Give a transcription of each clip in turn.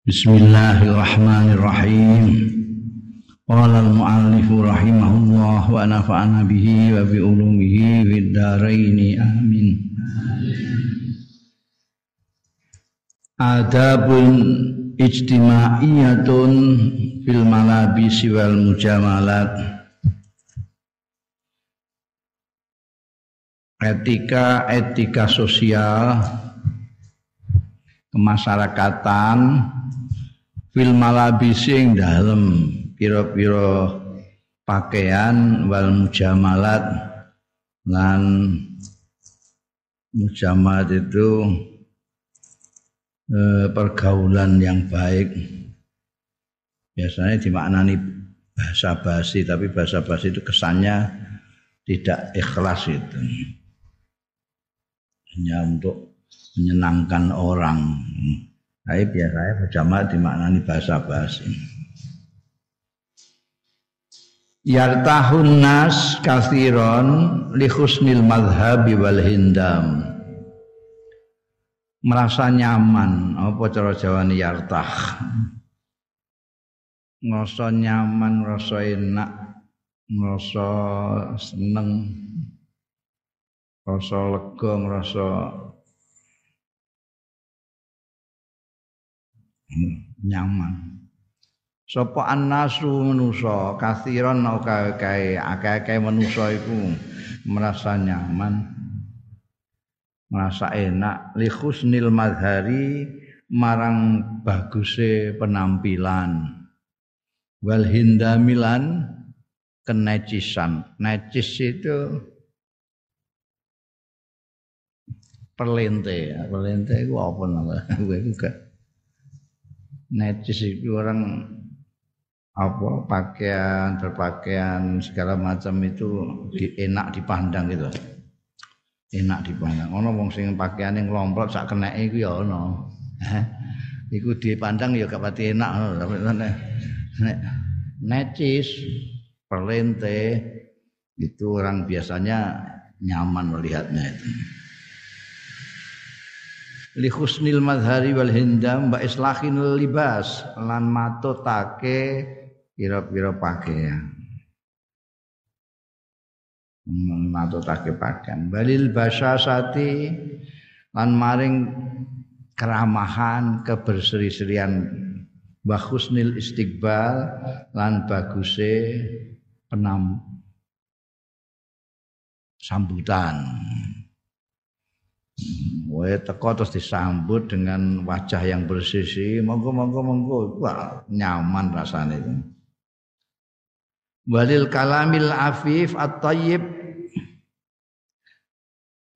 Bismillahirrahmanirrahim. Qala al-muallif rahimahullah wa nafa'ana bihi wa bi ulumihi fid dharain amin. Adabun ijtimaiyatun fil malabisi wal mujamalat. etika etika sosial kemasyarakatan fil malabisi ing dalem pira-pira pakaian wal mujamalat lan mujamalat itu eh, pergaulan yang baik. Biasanya dimaknani bahasa basi tapi bahasa basi itu kesannya tidak ikhlas itu. Hanya untuk menyenangkan orang. Tapi biasanya berjamaah dimaknani bahasa basi. Yartahun nas kathiron li husnil madhabi wal hindam. Merasa nyaman, apa cara Jawane yartah. Ngerasa nyaman, ngerasa enak, ngerasa seneng rasa lega ngrasa nyaman sapa annasu manusa kathiran au kae akeh-akeh manusa iku merasa nyaman merasa enak li husnil madhari marang baguse penampilan wal hindamilan kenecisan necis itu perlente ya. Perlente itu apa nama? Gue juga necis itu orang apa pakaian berpakaian segala macam itu di, enak dipandang gitu. Enak dipandang. Ono wong sing pakaian yang lomplot sak kena iku ya ono. Iku dipandang ya gak pati enak tapi necis perlente itu orang biasanya nyaman melihatnya itu li husnil madhari wal hindam wa islahin libas lan matotake pira-pira pakaian. Matotake pakaian. Balil basyasati lan maring keramahan keberseri-serian. Wa husnil istiqbal lan baguse penam sambutan Wae teko terus disambut dengan wajah yang bersisi, monggo monggo monggo, wah nyaman rasanya itu. Walil kalamil afif at-tayyib.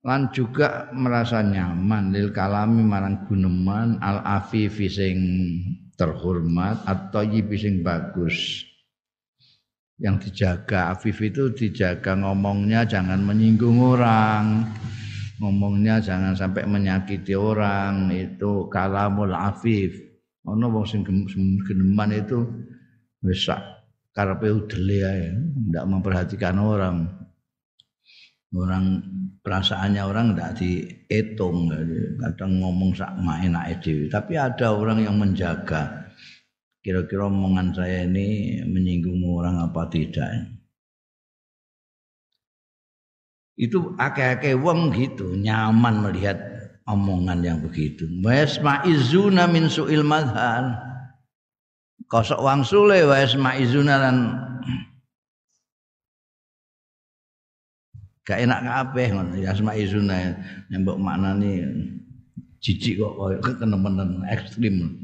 Lan juga merasa nyaman. Lil kalami marang guneman. Al afif sing terhormat atau sing bagus. Yang dijaga afif itu dijaga ngomongnya jangan menyinggung orang ngomongnya jangan sampai menyakiti orang itu kalamul afif. Ono wong sing geneman itu wis karepe udele ae ndak memperhatikan orang. Orang perasaannya orang tidak dihitung kadang ngomong sak enak dhewe. Tapi ada orang yang menjaga. Kira-kira omongan saya ini menyinggung orang apa tidak itu akeh-akeh wong gitu nyaman melihat omongan yang begitu. Wasma'izuna min su'il madhan. Kosok wang sule wasma'izuna lan gak enak kabeh ngono. Ya asma'izuna yang mbok maknani jijik kok koyo kenemenen ekstrim.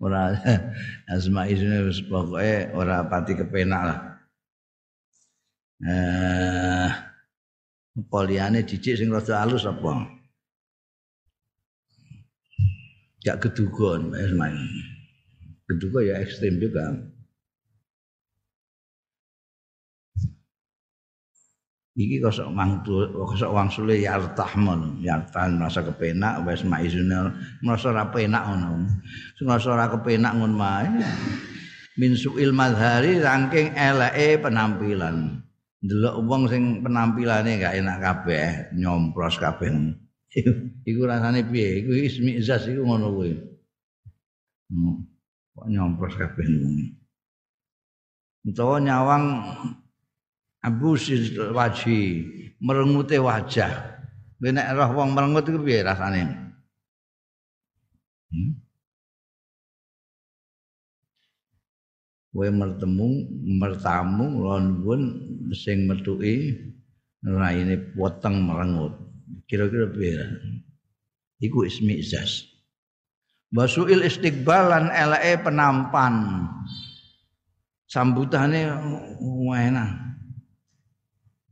Ora asma'izuna wis pokoke ora pati kepenak lah. Eh Poliane dijik sing rada alus apa? Gak kedugon, wis main. Keduga ya ekstrim juga. Iki kosok mangtu, kosok wang sule yartahmon, yartan merasa kepenak, wes maizunel, merasa ora penak ngono. Merasa ora kepenak ngono mae. Min suil madhari rangking eleke penampilan. Ndelok wong sing penampilane gak enak kabeh nyompros kabeh iku rasane piye iku ismi izas iku ngono kuwi hmm. kok nyompros kabeh wong. Utawa nyawang abu wajhi merengute wajah. Nek roh wong merengut iku piye rasane? Hmm? Kowe mertemu mertamu lonwun sing metuki raine poteng merengut. Kira-kira piye? Iku ismi izas. Wasuil istiqbalan eleke penampan sambutane enak.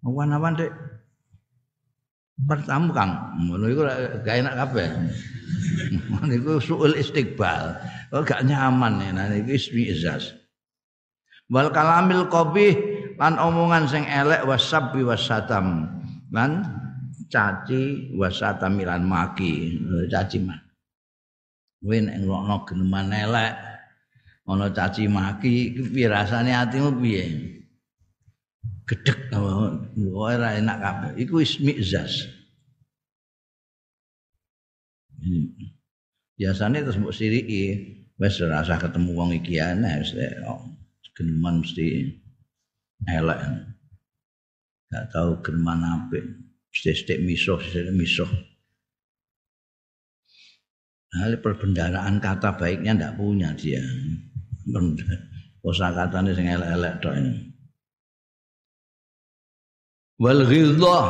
Awan-awan dek bertamu Kang. Ngono iku gak enak kabeh. Ngono iku suul istiqbal. Oh gak nyaman ya, nah iku ismi izas. Wal kalamil qabih lan omongan sing elek wasabbi wasatam lan caci wasatam lan maki. Caci maki. Kowe nek ngrokno geneman elek. Ana caci maki piye rasane atimu piye? Gedek ora enak kabeh. Iku ismi zas hmm. biasanya terus mbok siriki. Wis rasa ketemu wong iki ana wis geneman mesti elek. Gak tahu geneman apik. Sithik miso sithik miso Hal perbendaraan kata baiknya ndak punya dia. Kosa katanya sing elek-elek tok ini. Wal ghildah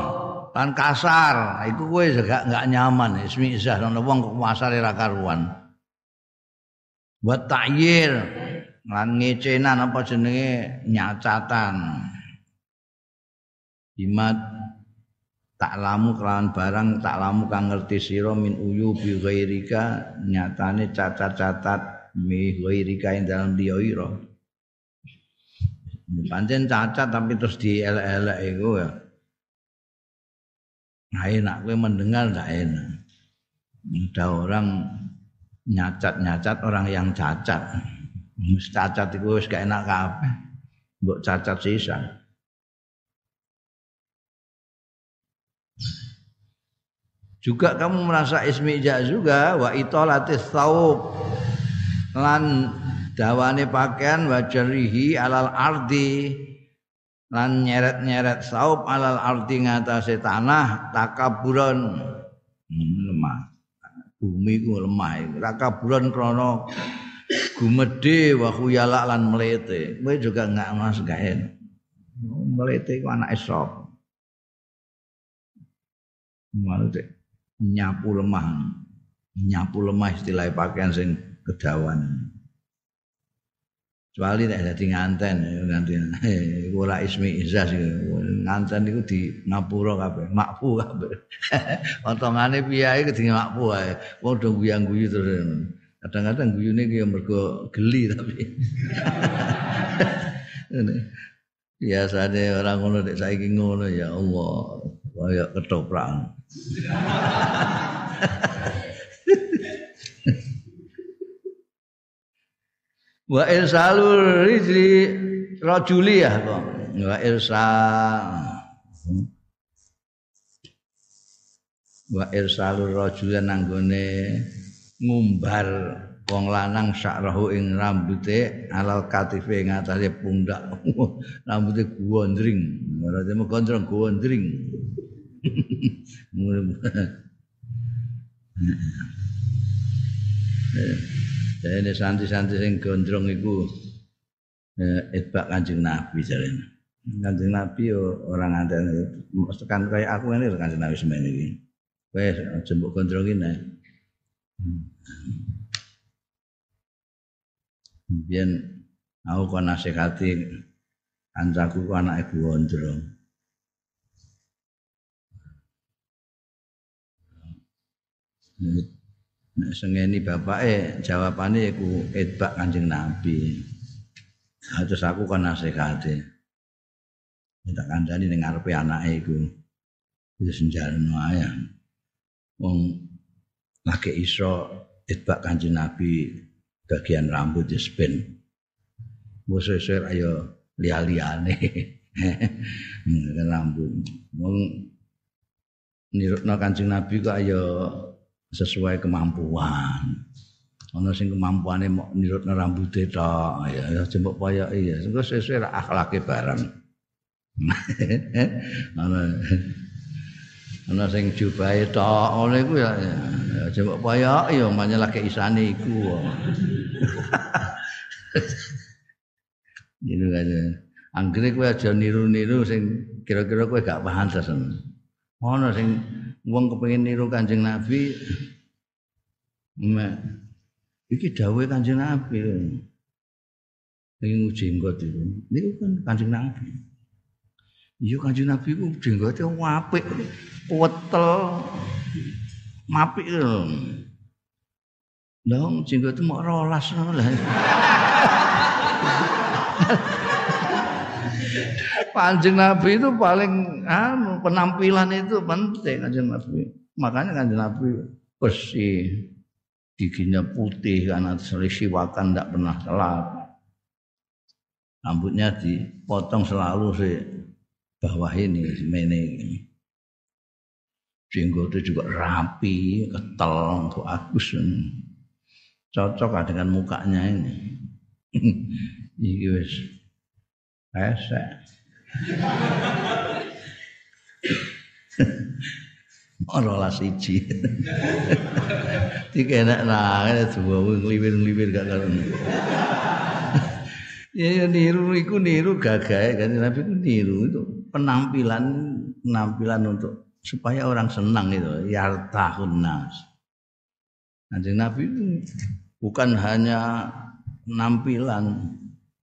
lan kasar, iku kowe gak gak nyaman. Ismi izah ana wong kok kasare ra karuan. Wa ta'yir lan ngecenan apa jenenge? Nyacatan. Imat tak lamu kelawan barang tak lamu kang ngerti sira min uyu bi ghairika nyatane cacat-cacat mi ghairika ing dalam dia ira. Pancen cacat tapi terus dielek-elek iku ya. Nah enak kowe mendengar ndak enak. Ada orang nyacat-nyacat orang yang cacat cacat itu wis gak enak kabeh. Mbok cacat sisa juga kamu merasa ismi juga wa itolatis saub lan dawane pakaian wajarihi alal ardi. Lan nyeret-nyeret saup alal ardi ngatasé tanah takaburan. Hmm, lemah. Bumi ku lemah takaburan krana gumedhe wa khuyala lan melete kowe juga enggak mas gaen melete ku anak esop Malte nyapu lemah nyapu lemah istilah pakaian sing kedawan. Kecuali nek dadi nganten nganti ora ismi izas nganten iku di ngapura kabeh, makfu kabeh. Potongane piyae kedine makfu ae. Wong do guyang-guyu terus. Kadang-kadang guyune ki mergo geli tapi. Biasanya orang ngono nek saiki ngono ya Allah, kaya ketoprak. wa irsalul rijli rajuli ya kok wa irsal wa irsalul rajuli nanggone ngumbar wong lanang sakrahu ing rambute alal katife ing atase pundak rambute gondring demo gondrong gondring Jadi santri-santri sing gondrong iku eh, itbak Kanjeng Nabi jarene. Kanjeng Nabi yo orang nganten tekan kaya aku ini Kanjeng Nabi semen iki. Kowe aja mbok ae. Biyen aku kon nasihati kancaku ku anake gondrong. Nek sengeni bapake jawabane iku itbak Kanjeng Nabi. Terus aku kan nasihate. Tak kandhani ning ngarepe anake iku. Wis senjalno ae. Wong lagi iso itbak Kanjeng Nabi bagian rambut di spin. Bosesir ayo liya-liyane. rambut. Wong nirutna Kanjeng Nabi kok ayo sesuai kemampuan. ana sing kemampuane mau nirutna rambuté tok ya ya jembok poyoki ya engko sesuk ra akhlake barang ana ana sing jubahe tok ngono iku ya jembok poyoki ya manya lagi isane iku Gitu kan. Anggere kowe aja niru-niru sing kira-kira kowe gak pantes. Ono sing wong kepengin niru Kanjeng Nabi iki dawuhe Kanjeng Nabi. Ning jenggot itu. Niku kan Kanjeng Nabi. Iya Kanjeng Nabi ku jenggote apik, wetel, lho. Lah jenggot mau rolas ngono lah. Kanjeng Nabi itu paling anu penampilan itu penting Kanjeng Nabi. Makanya Kanjeng Nabi bersih, giginya putih karena selisiwakan tidak pernah telat. Rambutnya dipotong selalu sih bawah ini semene ini. Itu juga rapi, ketel untuk agus. Cocok dengan mukanya ini. Iki wis esek. Ora lah siji. Tiga enak lah, dua ngliwir-ngliwir gak karo. Ya, ya niru iku niru gagah kan Nabi itu niru itu penampilan penampilan untuk supaya orang senang itu yartahun nas. Kanjeng Nabi itu bukan hanya penampilan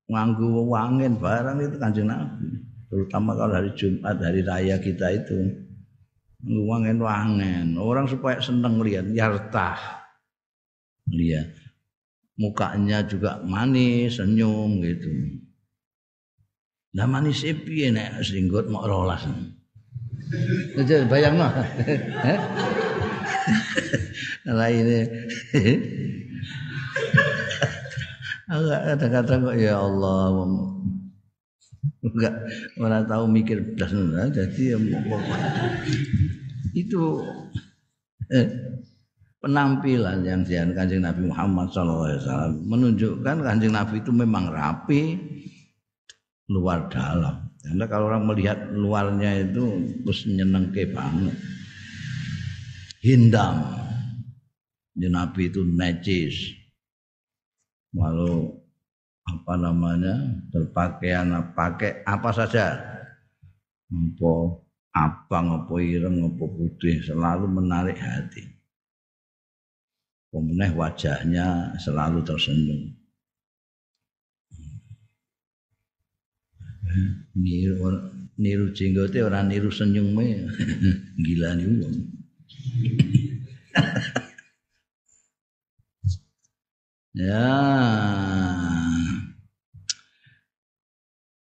nganggu wangin barang itu kanjeng Nabi. Terutama kalau hari Jumat hari raya kita itu wangin wangen orang supaya seneng lihat yartah lihat mukanya juga manis senyum gitu. Lah manis piye nek singgot mau rolas bayang mah lah ini. Kadang-kadang kok ya Allah enggak orang tahu mikir belas jadi ya itu eh, penampilan yang dian kanjeng Nabi Muhammad SAW menunjukkan kanjeng Nabi itu memang rapi luar dalam karena kalau orang melihat luarnya itu terus ke banget. Hindam Nabi itu najis walau apa namanya berpakaian pakai apa saja. Apa abang apa ireng apa putih selalu menarik hati. Kemudian wajahnya selalu tersenyum niru niru jenggote orang niru senyumnya gila nih Ya.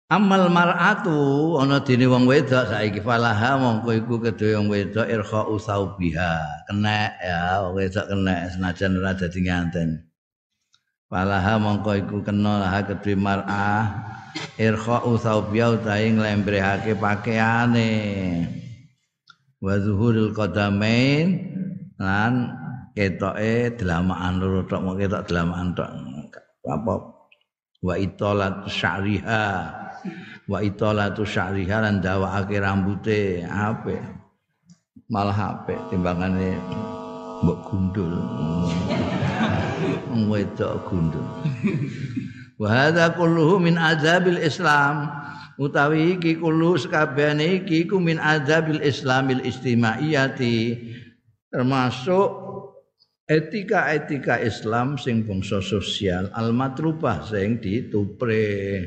Amal mar'atu ana dene wong wedok saiki falaha mongko iku kedhe wong wedok irkha usaubiha. Kena ya wong wedok kena senajan ora dadi nganten. Falaha mongko iku kena lah kedhe mar'ah irkha usaubiha utahe nglembrehake pakaiane. Wa zuhurul qadamain lan ketoke delamaan loro tok mau ketok delamaan tok. Apa? Wa italat syariha. Wa italatu syariha lan dawake rambute. Apik. Malah apik timbangane mbok gundul. Wedok gundul wa kulluhu min azabil islam utawi iki kullu sakabehane iki ku min azabil islamil istimaiyati termasuk etika-etika Islam sing bangsa sosial al-matrubah sing ditupre.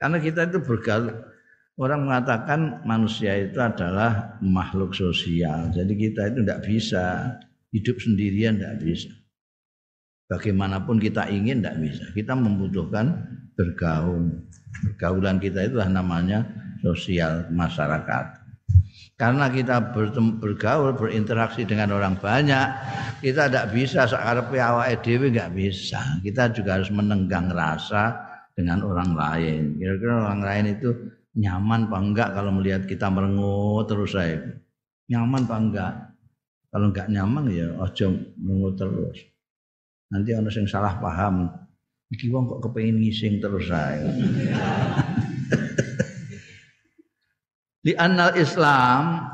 Karena kita itu bergaul orang mengatakan manusia itu adalah makhluk sosial. Jadi kita itu tidak bisa hidup sendirian tidak bisa. Bagaimanapun kita ingin tidak bisa. Kita membutuhkan bergaul. Pergaulan kita itu namanya sosial masyarakat. Karena kita bergaul, berinteraksi dengan orang banyak, kita tidak bisa sakarepe awake dhewe nggak bisa. Kita juga harus menenggang rasa dengan orang lain. Kira-kira orang lain itu nyaman apa enggak kalau melihat kita merengut terus saya. Nyaman apa enggak? Kalau enggak nyaman ya ojo merengut terus. Nanti ana sing salah paham. Iki wong kok kepengin ngising terus ae. Di annal Islam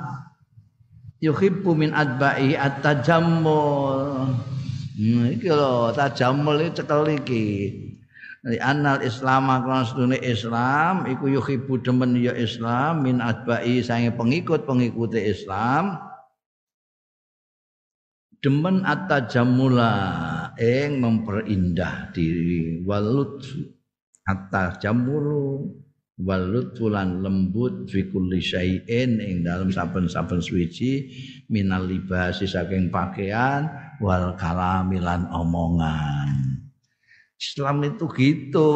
yuhibbu min adba'i at-tajammul. Hmm, iki lho, tajammul iki cekel iki. Di annal Islam sedune Islam iku yuhibbu demen ya Islam min adba'i sange pengikut-pengikut Islam demen at-tajammula ing memperindah diri walut at-tajammulu walut lan lembut fi kulli syai'in dalam saben-saben suci minal libasi saking pakaian wal kalamilan omongan. Islam itu gitu.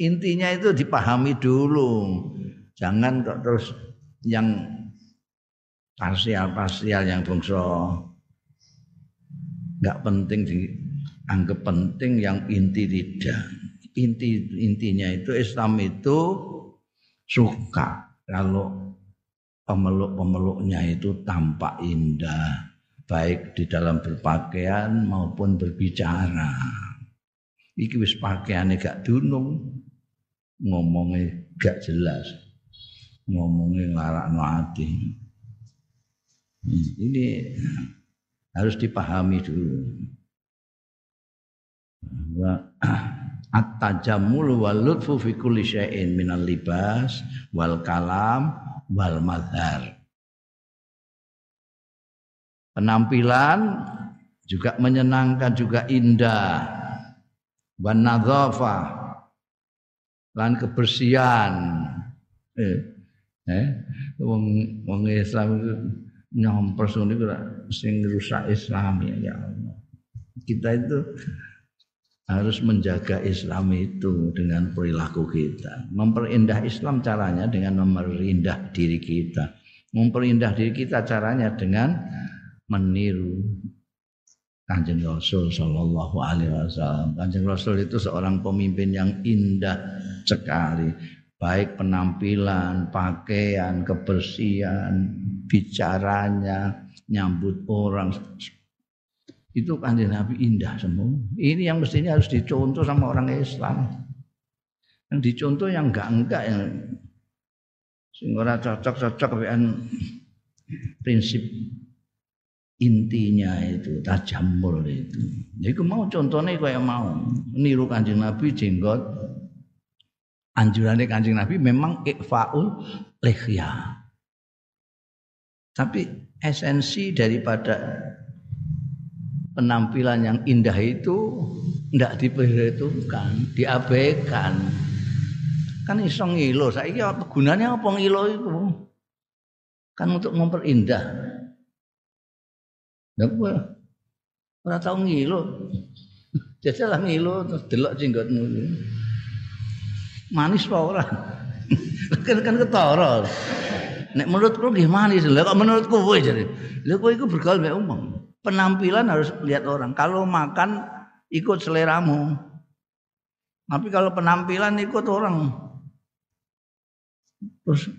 Intinya itu dipahami dulu. Jangan kok terus yang parsial-parsial yang bangsa nggak penting dianggap penting yang inti tidak. Inti intinya itu Islam itu suka. Kalau pemeluk-pemeluknya itu tampak indah baik di dalam berpakaian maupun berbicara. Iki wis pakaiane gak dunung. Ngomongnya gak jelas. Ngomongnya ngarakno ati. Hmm, ini harus dipahami dulu. Bahwa at-tajammul wal lutfu fi kulli syai'in minal libas wal kalam wal madhar penampilan juga menyenangkan juga indah. Wan nadhafa lan kebersihan. Eh eh wong wong Islam itu nyompros niku sing rusak Islam ya, ya Allah. Kita itu harus menjaga Islam itu dengan perilaku kita. Memperindah Islam caranya dengan memperindah diri kita. Memperindah diri kita caranya dengan meniru Kanjeng Rasul Shallallahu Alaihi Wasallam. Kanjeng Rasul itu seorang pemimpin yang indah sekali, baik penampilan, pakaian, kebersihan, bicaranya, nyambut orang. Itu kanjeng Nabi indah semua. Ini yang mestinya harus dicontoh sama orang Islam. Yang dicontoh yang enggak-enggak yang sehingga cocok-cocok dengan prinsip intinya itu tajamul itu. Jadi mau contohnya kayak mau niru kanjeng Nabi jenggot anjurannya kanjeng Nabi memang ikfaul lihya. Tapi esensi daripada penampilan yang indah itu tidak diperhitungkan, diabaikan. Kan iso ngilo, saiki gunanya apa ngilo itu? Kan untuk memperindah. Ya apa? Ora tau ngilo. Jajal ngilo terus delok jenggotmu. Manis apa ora? kan kan ketara. Nek menurutku nggih manis. Lah kok menurutku kowe jadi. Lah kowe iku bergaul mek umum. Penampilan harus lihat orang. Kalau makan ikut seleramu. Tapi kalau penampilan ikut orang. Terus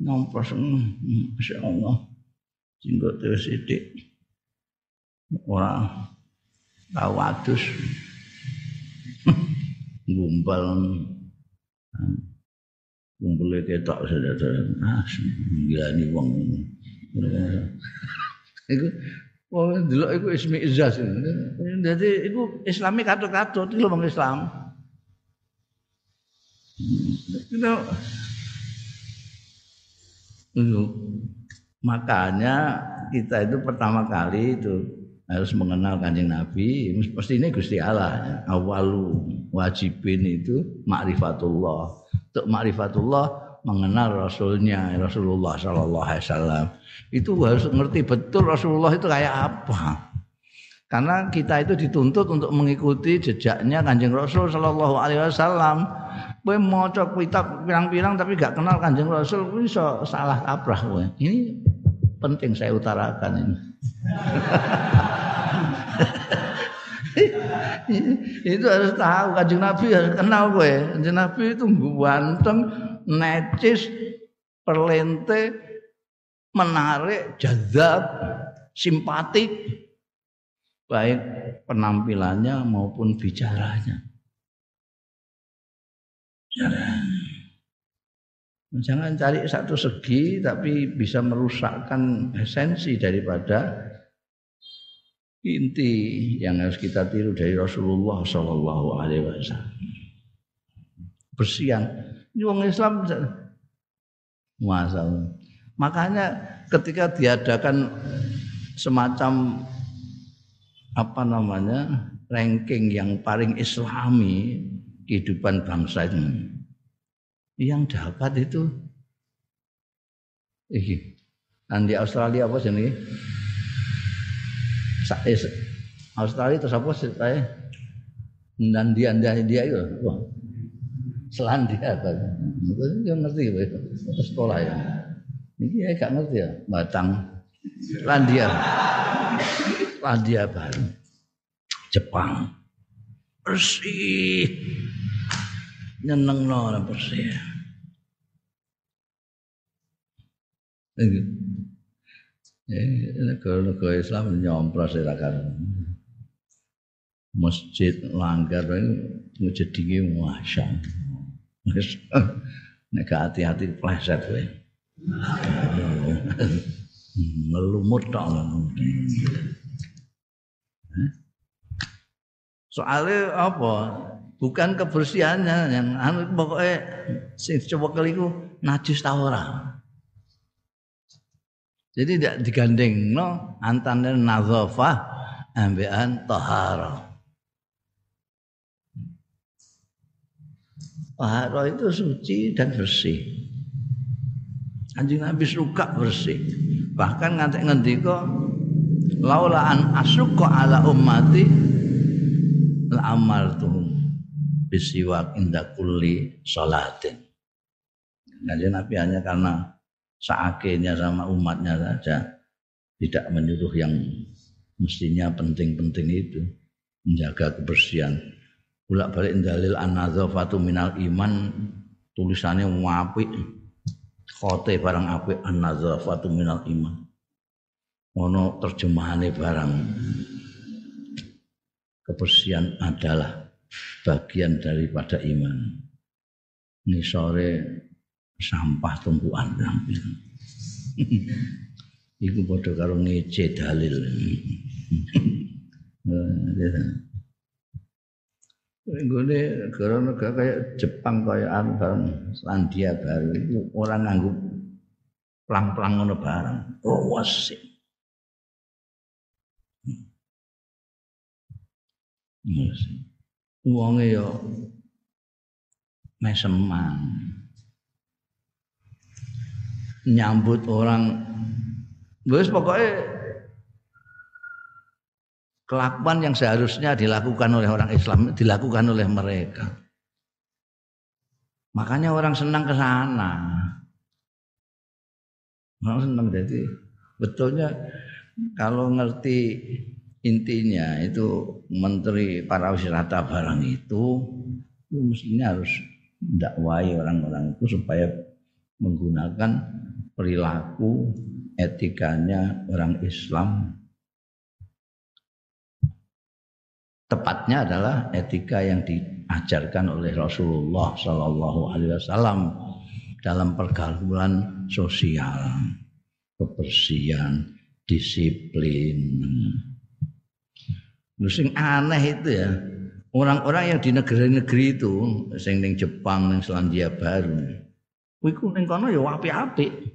ngompos hmm, Masya Allah. Jenggot terus sidik. Orang tahu adus. Gumpal kumpule ketok saudara ah gilani wong. Iku wong delok iku ismi izaz dadi iku islami katut-katut iki lho wong Islam. Itu makanya kita itu pertama kali itu harus mengenal kanjeng Nabi pasti ini Gusti Allah awalu wajibin itu makrifatullah untuk makrifatullah mengenal rasulnya Rasulullah Shallallahu Alaihi Wasallam itu harus ngerti betul Rasulullah itu kayak apa karena kita itu dituntut untuk mengikuti jejaknya kanjeng Rasul Shallallahu Alaihi Wasallam Kowe maca kitab pirang-pirang tapi gak kenal Kanjeng Rasul kuwi iso salah kaprah kowe. Ini penting saya utarakan ini. itu harus tahu kanjeng Nabi harus kenal gue kanjeng Nabi itu ganteng necis perlente menarik jazab simpatik baik penampilannya maupun bicaranya. Jangan cari satu segi tapi bisa merusakkan esensi daripada inti yang harus kita tiru dari Rasulullah Shallallahu Alaihi Wasallam. Bersihan, ini orang Islam masalah. Makanya ketika diadakan semacam apa namanya ranking yang paling Islami kehidupan bangsa ini yang dapat itu iki di Australia apa sih Australia terus apa sih dan dia dia dia itu. Wah. Selandia apa itu yang ngerti itu sekolah ya. Ini ya gak ngerti ya. Batang. Selandia Selandia baru Jepang. Bersih nyeneng orang bersih Negara-negara Islam nyompros ora. Masjid langgar itu jadi masya. Nek hati-hati pleset kowe. Ngelumut tok. Soalnya apa? Bukan kebersihannya yang anu pokoknya sing coba kali ku najis ta ora. Jadi tidak digandeng no antara nazafah ambean tahara. Tahara itu suci dan bersih. Anjing Nabi suka bersih. Bahkan nganti ngendika laula an asyqa ala ummati la amartuhum bisiwak inda kulli salatin. Jadi Nabi hanya karena seakenya sama umatnya saja. Tidak menyuruh yang mestinya penting-penting itu. Menjaga kebersihan. Bolak balik dalil an minal iman tulisannya apik. Khote barang apik an minal iman. Ono terjemahane barang. Kebersihan adalah bagian daripada iman. Ini sore sampah tumpuan rampil. Iku padha karo ngece dalil. Nggone negara-negara kayak Jepang kayak Arab Selandia Baru itu orang nganggu plang-plang ngono barang. Oh wasik. Wonge yo meseman nyambut orang Wes pokoknya kelakuan yang seharusnya dilakukan oleh orang Islam dilakukan oleh mereka. Makanya orang senang ke sana. Orang senang jadi betulnya kalau ngerti intinya itu menteri para wisata barang itu, itu mestinya harus dakwai orang-orang itu supaya menggunakan perilaku etikanya orang Islam tepatnya adalah etika yang diajarkan oleh Rasulullah Shallallahu Alaihi Wasallam dalam pergaulan sosial, kebersihan, disiplin. Sing aneh itu ya, orang-orang yang di negeri-negeri itu, sing ning Jepang, ning Selandia Baru, Wiku ning kono ya apik-apik.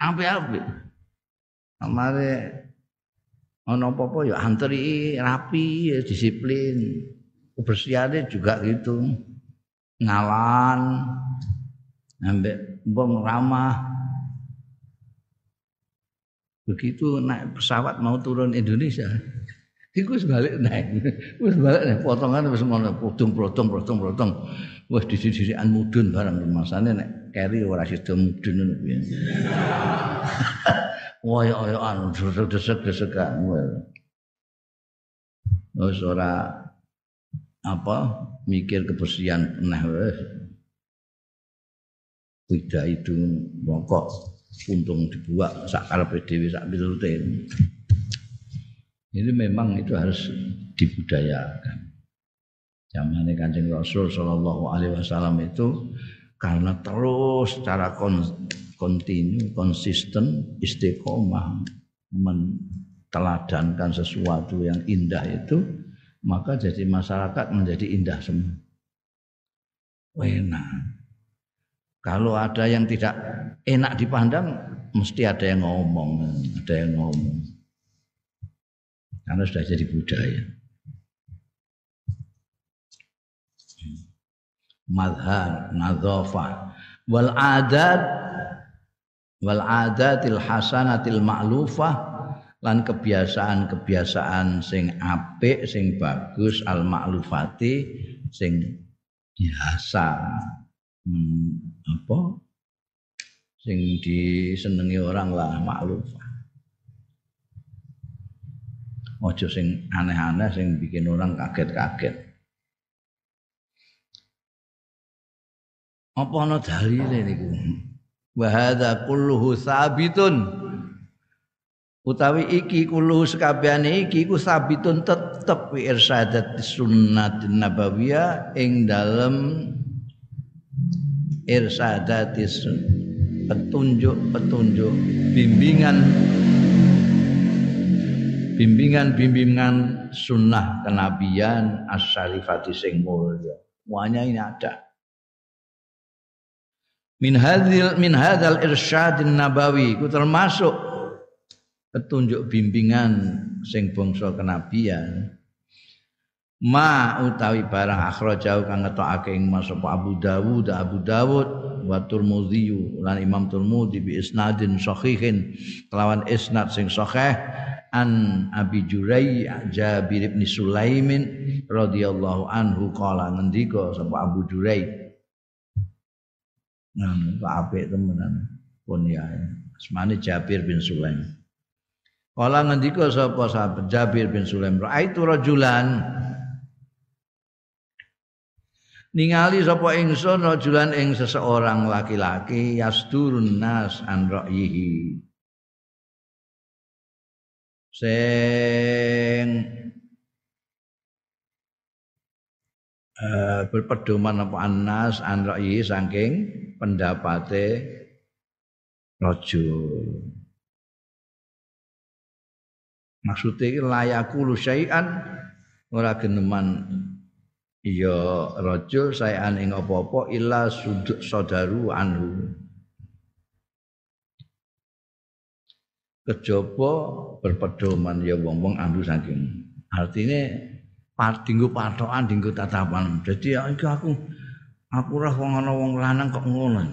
Apik-apik. Amare ana apa-apa ya antri rapi, ya disiplin. Kebersihannya juga gitu. Ngawan. Ambek wong ramah. Begitu naik pesawat mau turun Indonesia, Iku wis balik naik. Wis balik naik potongan wis ngono potong potong potong potong. Wis disi-disikan mudun barang masane nek keri ora sida mudun ngono piye. Woyo-woyoan desek-desekan. Wis ora apa mikir kebersihan nah wis. Tidak itu mongkok untung dibuat karepe dhewe sak pitulute. Ini memang itu harus dibudayakan. Zaman Kanjeng Rasul Shallallahu Alaihi Wasallam itu karena terus secara kontinu, konsisten, istiqomah menteladankan sesuatu yang indah itu, maka jadi masyarakat menjadi indah semua. Enak. Kalau ada yang tidak enak dipandang, mesti ada yang ngomong, ada yang ngomong karena sudah jadi budaya. Madhar, nadhafah, wal adat wal adatil hasanatil ma'lufah lan kebiasaan-kebiasaan sing apik, sing bagus al ma'lufati sing biasa. Hmm, apa? Sing disenengi orang lah maklufah Ojo sing aneh-aneh sing bikin orang kaget-kaget. Apa ana dalile niku? Wa hadza kulluhu sabitun. Utawi iki kulluhu sekabehane iki ku sabitun tetep wi irsadat sunnat nabawiyah ing dalem irsadat petunjuk-petunjuk bimbingan bimbingan-bimbingan sunnah kenabian as-syarifati sing mulya. Semuanya ini ada. Min hadil min hadal irsyadin nabawi ku termasuk petunjuk bimbingan sing bangsa kenabian ma utawi barang akhrajau kang ngetokake ing masapa Abu Dawud Abu Dawud wa Tirmidzi lan Imam Tirmidzi bi isnadin sahihin kelawan isnad sing sahih an Abi Jurai Jabir bin Sulaimin radhiyallahu anhu qala ngendika sapa Abu Jurai Nah, kok apik temenan pun ya. Asmane Jabir bin Sulaim. Kala ngendika sapa sahabat Jabir bin Sulaim, "Ra'aitu rajulan" ningali sapa ingsun rajulan ing seseorang laki-laki yasturun nas an ra'yihi sing uh, berpedoman apa anas anrai saking pendapate rajul maksudnya layaku syai'an ora geneman iya rajul sayan ing apa-apa illa sadaru anhu kejaba berpedoman ya wong-wong andu saking. Artinya dinggo patokan dinggo tatapan. Jadi ya iki aku aku ora wong ana wong lanang kok ngono.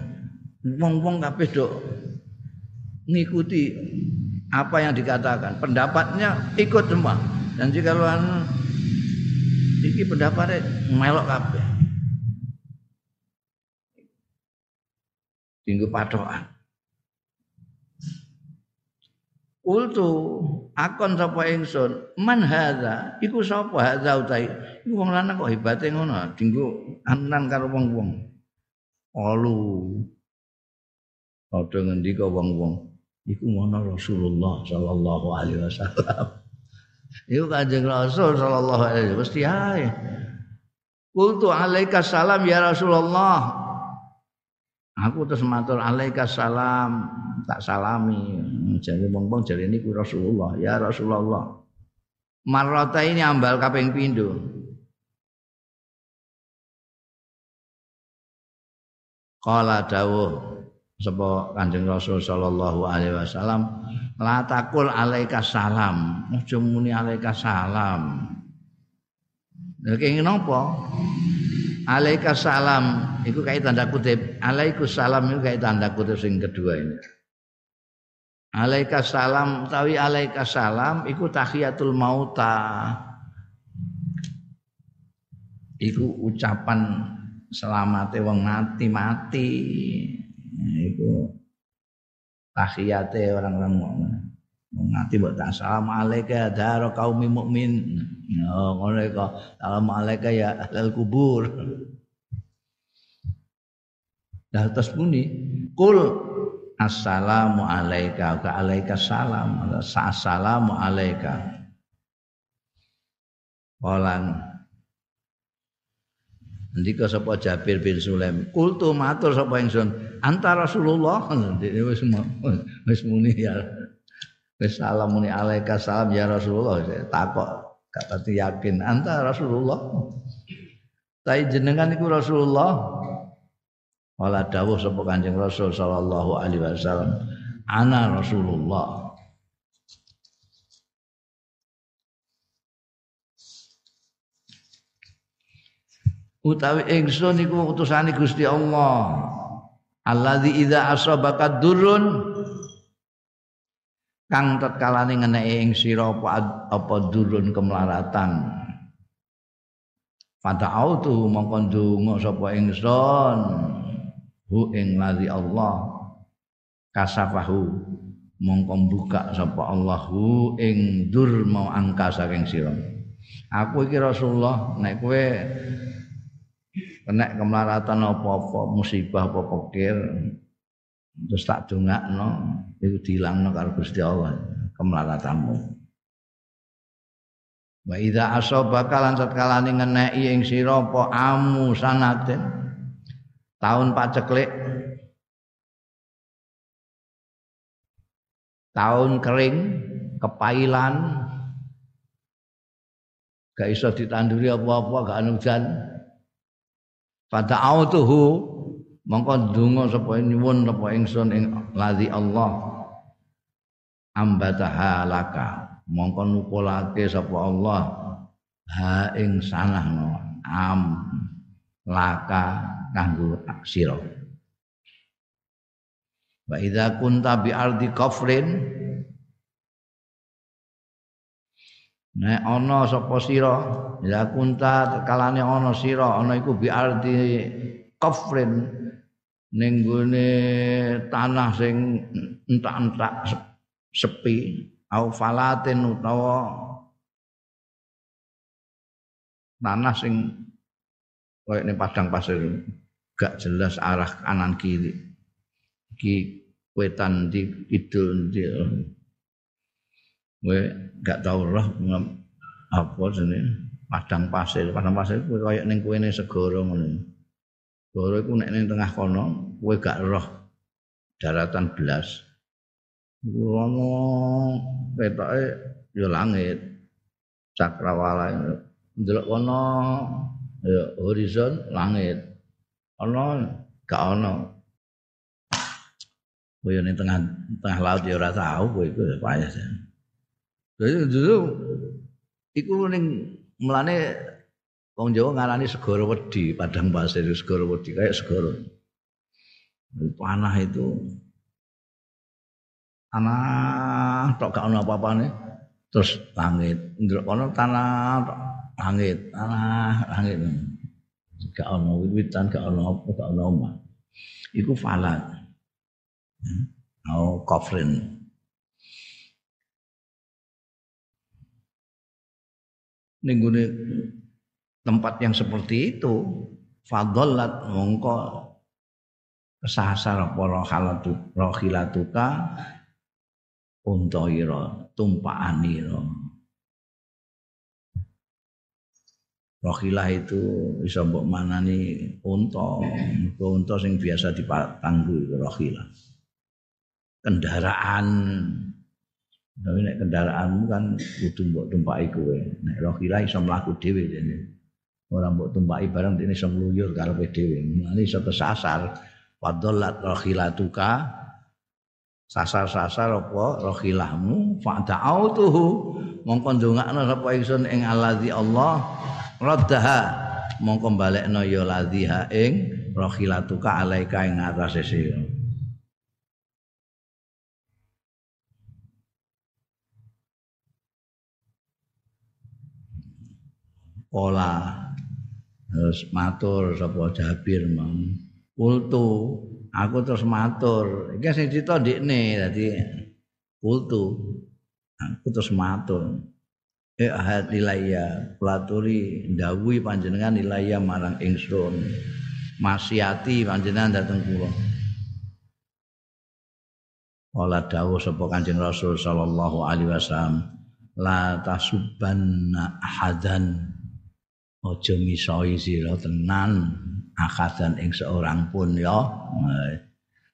Wong-wong kabeh do ngikuti apa yang dikatakan. Pendapatnya ikut semua. Dan jika lu anu iki pendapatnya melok kabeh. Dinggo patokan Ultu akon sapa ingsun man hadza? Iku sapa hadza utai? Iku wong lanang kok hebate ngono? Dinggo anan karo wong-wong. Alu Padha ngendika wong-wong? Iku ngono Rasulullah sallallahu alaihi wasallam. Iku Kanjeng Rasul sallallahu alaihi wasallam. Mesti ae. Qultu alaika salam ya Rasulullah. Aku terus matur alaika salam, tak salami. Jadi wong-wong jadi ini ku Rasulullah, ya Rasulullah. Marrata ini ambal kaping pindho. Qala dawuh sapa Kanjeng Rasul sallallahu alaihi wasallam, la takul alaika salam. Aja muni alaika salam. Lha kenging napa? alaika salam iku kayak tanda kutip alaikus salam itu kayak tanda kutip sing kedua ini alaika salam tawi alaika salam iku tahiyatul mauta iku ucapan selamate wong mati mati iku tahiyate orang-orang mukmin Ngati mbok tak salam alaika daro kaum mukmin. Ya ngono kok. Salam alaika ya ahlul kubur. Dah terus muni kul assalamu alaika ka alaika salam assalamu alaika Olan Ndika sapa Jabir bin Sulaim, kultu matur sapa ingsun, anta Rasulullah. Dene wis muni ya. Wis salam muni alaika salam ya Rasulullah. Takok gak pati yakin anta Rasulullah. Tai jenengan iku Rasulullah. Wala dawuh sapa Kanjeng Rasul sallallahu alaihi wasallam, ana Rasulullah. utawi ingsun niku utusane Gusti Allah. Alladzi idza asabaka durun kang tetkalane ngeneki ing sira apa apa durun kemelaratan autu mongko ndonga sapa ingsun hu ing ladzi Allah kasafahu mongko buka sapa hu ing dur mau angka saking sira. Aku iki Rasulullah nek kowe kena kemelaratan apa-apa musibah apa pikir terus tak dongakno iku dilangno karo Gusti Allah kemelaratanmu wa idza asabaka lan tatkalane ngeneki ing sira apa amu sanatin tahun paceklik tahun kering kepailan. Gak iso ditanduri apa-apa gak hujan. Pada autuhu mongko donga sapa nyuwun sapa ingsun ing ladzi Allah. Ambataha laka mongko nukulake sapa Allah. Ha ing sanahno am laka kanggo sira wa idza kunta bi ardi kafrin Nek ana sapa sira, ya kunta kalane ana sira, ana iku bi arti kafrin ning gone tanah sing entak-entak sepi au falatin utawa tanah sing koyo ning padang pasir gak jelas arah kanan kiri. Iki wetan di kidul di kowe gak tau roh apa jenenge? Padang pasir. Padang pasir kowe kaya ning kowe ning segara ngono. Segara iku nek ning tengah kono kowe gak roh. Daratan belas. Iku ono petoke ya langit. Cakrawala ndelok kono ya horizon langit. Ono gak ono. Kowe ning tengah tengah laut ya ora tau kowe iku payah Jadi dulu iku ning mulane wong Jawa ngarani segara wedi, padang pasir segara wedi kayak segara. Panah itu. Tanah tok gak ono apa-apane terus langit. Ndelok kono tanah langit. Tanah langit. Gak ono wiwitan gak ono apa gak ono omah. Iku falat oh kofrin. Ninggune tempat yang seperti itu fadollat mongko kesasar apa rohalatu rohilatuka untoira tumpaanira rohilah itu bisa mbok manani unta unta sing biasa dipanggu rohilah kendaraan Tapi nek kendaraanmu kan kudu mbok tumpaki kowe. Nek rohila iso mlaku dhewe dene. Ora mbok tumpaki barang dene iso mluyur karepe dhewe. Mulane iso kesasar. Fadollat rohilatuka sasar-sasar apa rohilahmu fa'da'autuhu mongko ndongakno sapa ingsun ing allazi Allah raddaha. Mongko balekno ya ladhiha ing rohilatuka alaika ing atase sira. Pola. Terus matur sapa Jabir mang. Kultu. Aku terus matur. Iki sing cerita ndikne dadi kultu. Aku terus matur eh ahad ilaya pelaturi ndawuhi panjenengan ilaya marang ingsun. Masiati panjenengan dateng kula. Ola dawuh sapa Kanjeng Rasul sallallahu alaihi wasallam la tasubbanna ahadan. Aja misoi sira tenan akadan ing seorang pun ya.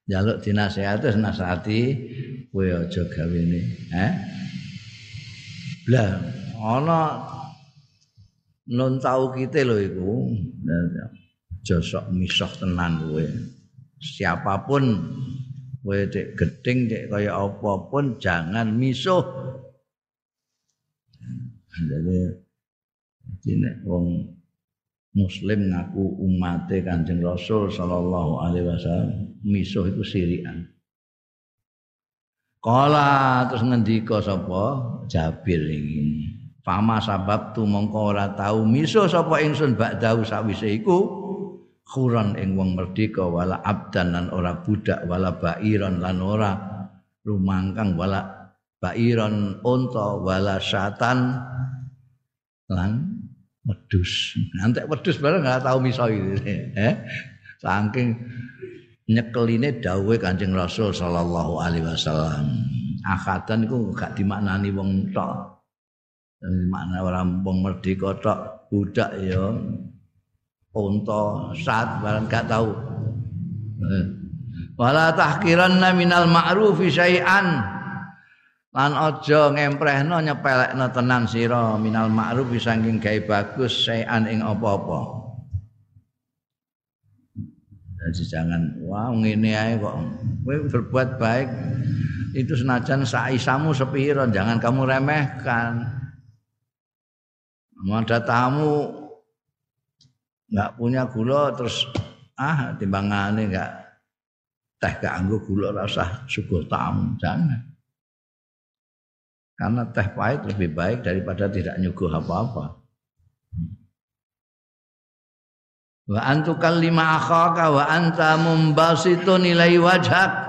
Jaluk dinasehati nasihati kowe aja gawene eh? Lah ana non tau kita lho iku. Josok misah tenan kowe. Siapa pun kowe dek gedeng dek kaya apa pun jangan misuh. Jadi ini wong muslim ngaku umate Kanjeng Rasul sallallahu alaihi wasallam misuh itu sirian Kala terus ngendika sapa? Jabir ini. Fama sabab tu mongko ora tau misuh sapa ingsun ba'dahu sawise iku khuran ing wong merdeka wala abdan lan ora budak wala bairon lan ora rumangkang wala bairon unta wala syatan lan wedus. Nanti wedus bareng nggak tahu misal ini. Eh? Saking nyekeline dawuhe Kanjeng Rasul sallallahu alaihi wasallam. Akadan iku gak dimaknani wong tok. Makna orang wong merdeka tok, budak ya unta, sat barang gak tahu. Eh. Wala tahkiranna minal ma'rufi syai'an lan aja ngemprehno nyepelekno tenan sira minal ma'ruf saking gawe bagus sayan ing apa-apa jadi jangan wah ngene ae kok kowe berbuat baik itu senajan saisamu sepiro jangan kamu remehkan ada tamu nggak punya gula terus ah timbangane nggak teh gak anggo gula rasa suguh tamu jangan karena teh pahit lebih baik daripada tidak nyuguh apa-apa. Wa antukal lima akhaka wa anta mumbasitun ilai wajhak.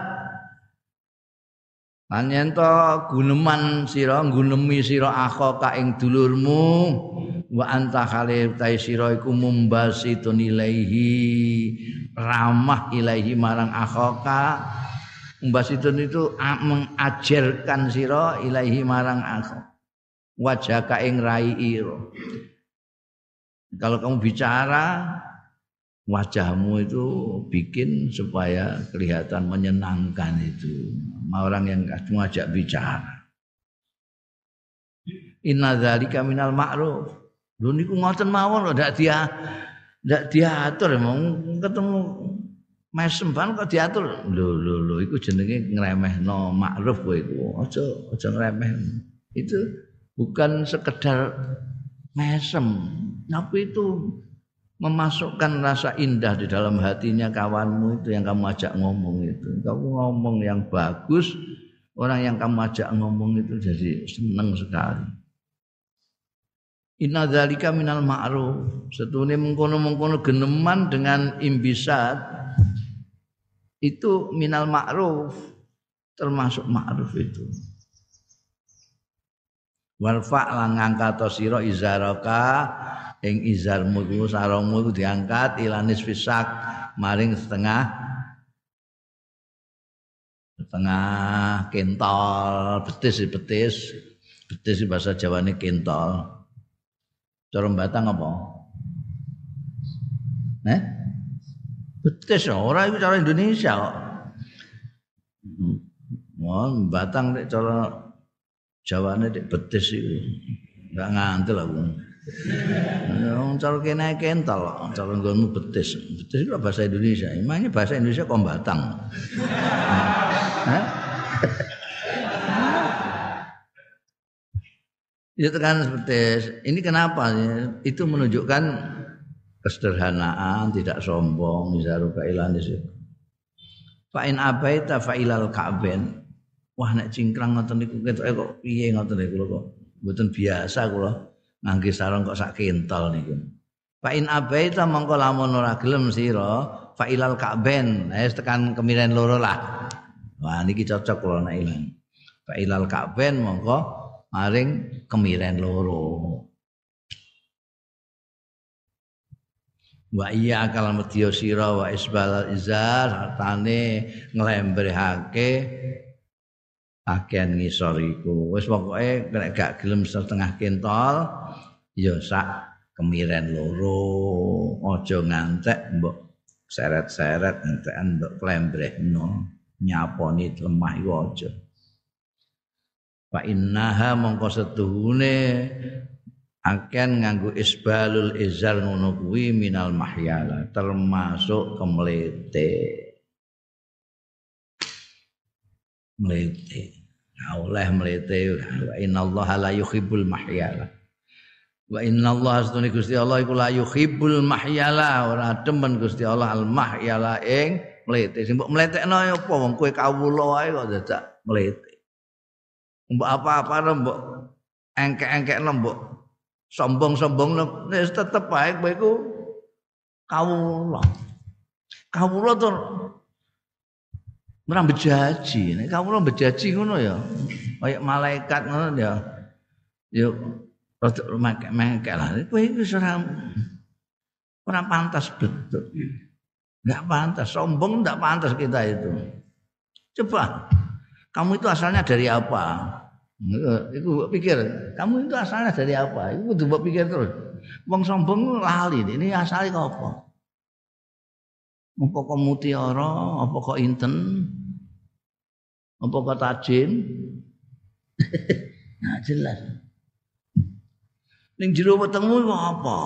Lan ento guneman sira gunemi sira akhaka ing dulurmu wa anta khalil tai sira iku mumbasitun ilaihi ramah ilaihi marang akhaka Mbasitun itu mengajarkan sira ilahi marang aku. Wajah ing rai. Kalau kamu bicara wajahmu itu bikin supaya kelihatan menyenangkan itu. Orang yang kamu ajak bicara. Inna dzalika minal ma'ruf. Lho niku ngoten mawon lho ndak dia ndak diatur mau ketemu mesem ban kok diatur? Lho lho lho iku jenenge ngremehno makruf kowe iku. Aja aja ngremeh. Itu bukan sekedar mesem. Tapi itu memasukkan rasa indah di dalam hatinya kawanmu itu yang kamu ajak ngomong itu. Kamu ngomong yang bagus orang yang kamu ajak ngomong itu jadi senang sekali. Inna dzalika minal ma'ruf. Setune mengkono-mengkono geneman dengan imbisat itu minal ma'ruf termasuk ma'ruf itu. Warfa lan ngangkat sira izaraka ing izarmu iku sarungmu iku diangkat ilanis fisak maring setengah setengah kentol betis betis betis bahasa Jawa ini kentol cara batang apa eh Betis ora itu cara Indonesia kok. Wah, batang nek cara Jawane nek betis itu. Enggak ngantel aku. Wong cara kene kental, cara nggonmu betis. Betis itu bahasa Indonesia. Emangnya bahasa Indonesia kok batang. Hah? Itu kan seperti ini kenapa? Itu menunjukkan kesederhanaan, tidak sombong, mizaruka ilanis. Fa in abaita fa ilal ka'ben. Wah nek cingkrang ngoten niku ketoke kok piye ngoten niku kok. Mboten biasa kula ngangge sarung kok sak kental niku. Fa in abaita mongko lamun ora gelem sira fa ilal ka'ben. Wis tekan kemiren loro lah. Wah niki cocok kula nek ilang. Fa ilal ka'ben mongko maring kemiren loro. wa iya kal medya sira wa isbal izar sartane nglembrehake bagian ngisor iku. Wis pokoke nek gak gelem setengah kentol ya sak kemiren loro, aja ngantek mbok seret-seret entekan mbok klembrehno, nyaponi lemah iku aja. Fa innaha mongko setuhune akan nganggo isbalul izar ngono kuwi minal mahyala termasuk kemlete. Mlete. Nah, oleh mlete. Wa innallaha la yuhibbul mahyala wa innallaha astune Gusti Allah iku la yuhibbul mahyala ora demen Gusti Allah al mahyala ing mlete sing mbok mletekno ya apa wong kowe kawula ae kok dadak mlete mbok apa-apa mbok engkek-engkek mbok sombong-sombong wis tetep baik kowe iku kawula. Kawula to ora bejaji. Nek kawula bejaji ngono ya. Kayak malaikat ngono ya. Yo rada mengke lah. Kowe iku ora ora pantas betul. Enggak pantas, sombong enggak pantas kita itu. Coba, kamu itu asalnya dari apa? Iku pikir, kamu itu asalnya dari apa? Iku kudu pikir terus. Wong sombong lali, ini asalnya kok apa? Apa kok mutiara, apa kok inten? Apa kok tajin? nah jelas. Ning jero wetengmu kok apa?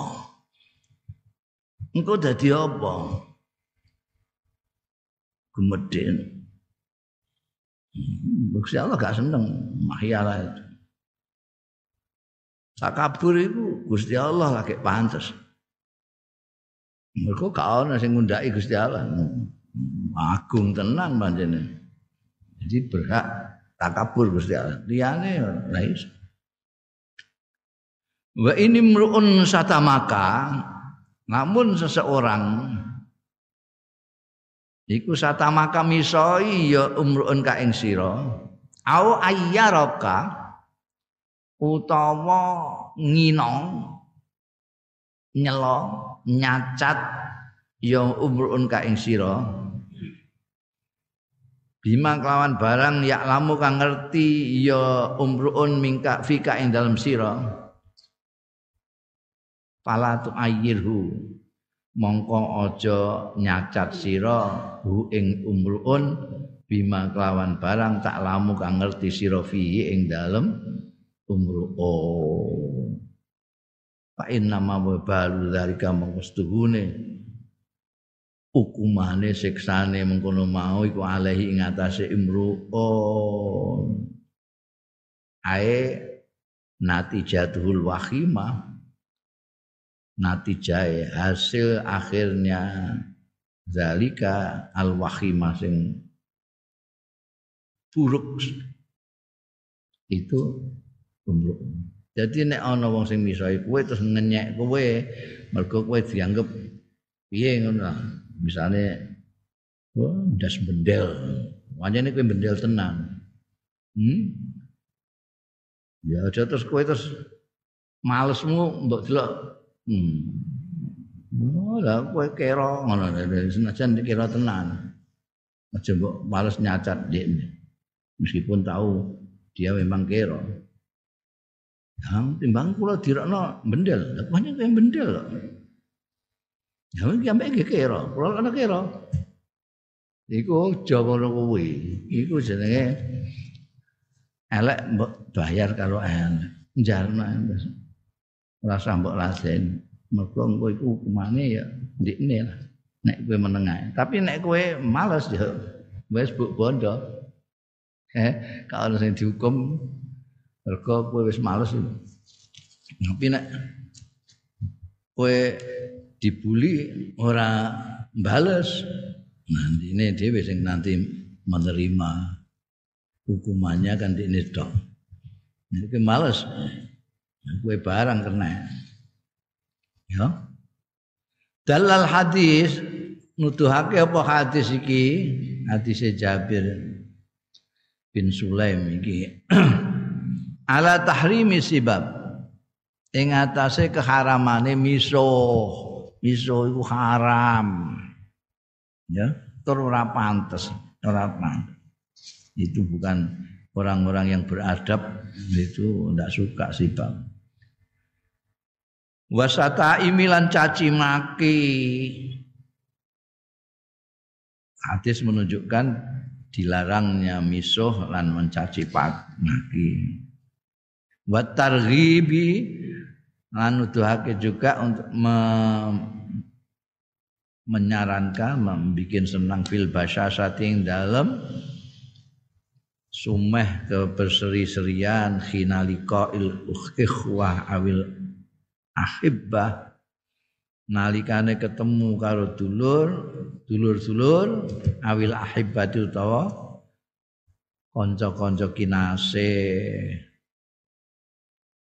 Engkau dadi apa? Gumedhen. Gusti Allah gak seneng mahyala itu. Takabur itu Gusti Allah lagi pantas. Mereka gak ana sing ngundaki Gusti Allah. Agung tenan panjenengan. Jadi berhak takabur Gusti Allah. Liyane ora iso. Wa ini mru'un satamaka namun seseorang Iku satamaka misoi ya umruun ka ing sira. Au ayyaraka utawa nginong nyelo nyacat ya umruun ka ing. Bima kelawan barang yak lamu kang ngerti ya umruun mingka fika ing dalam sira. Fala tu ayyirhu mongko aja nyacat sira hu ing umruun bima kelawan barang tak lamu kang ngerti sira fihi ing dalem umruun fa inna ma balu dzalika mangkustuhune hukumane siksane mengkono mau iku alehi ing atase imruun ae natijatuhul wahimah natijai hasil akhirnya zalika al wahimah sing buruk itu buruk. Jadi nek ana wong sing misoi kowe terus ngenyek kowe mergo kowe dianggap piye ngono Misale wah ndas bendel. Wanyane kowe bendel tenang. Hmm? Ya aja terus kowe terus malesmu mbok delok Hmm. Oh, lah kowe kira ngono senajan dikira tenan. Aja mbok males nyacat dia. Meskipun tahu dia memang kira. Yang timbang kula dirakno bendel, banyak yang bendel kok. Ya iki ambek iki kira, kula ana kira. Iku Jawa kuwi. Iku jenenge elek mbok bayar kalau elek. Njalma rasa mbok laden mergo engko iku hukumane ya ndikne lah. Nek kowe menengah tapi nek kowe males ya wis buk bondo. Eh kalau sing dihukum. Mergo kowe wis males tapi nek kowe dibuli ora bales nanti ini dia sing nanti menerima hukumannya kan di ini dong ini males Kue barang kena. Ya. Dalal hadis nuduhake apa hadis iki? Hadis Jabir bin Sulaim iki. Ala tahrimi sibab. Ing atase keharamane miso. Miso iku haram. Ya, tur ora pantes, ora pantes. Itu bukan orang-orang yang beradab itu tidak suka sih bang. Wasata imilan caci maki. Hadis menunjukkan dilarangnya misuh lan mencaci maki. Watarghibi lan nuduhake juga untuk me, menyarankan membuat senang fil basyasating dalam sumeh keberseri-serian khinalika il ikhwah awil ahibbah. Nalikane ketemu karo dulur dulur-dulur awil ahibbati utawa kanca-kanca kinase.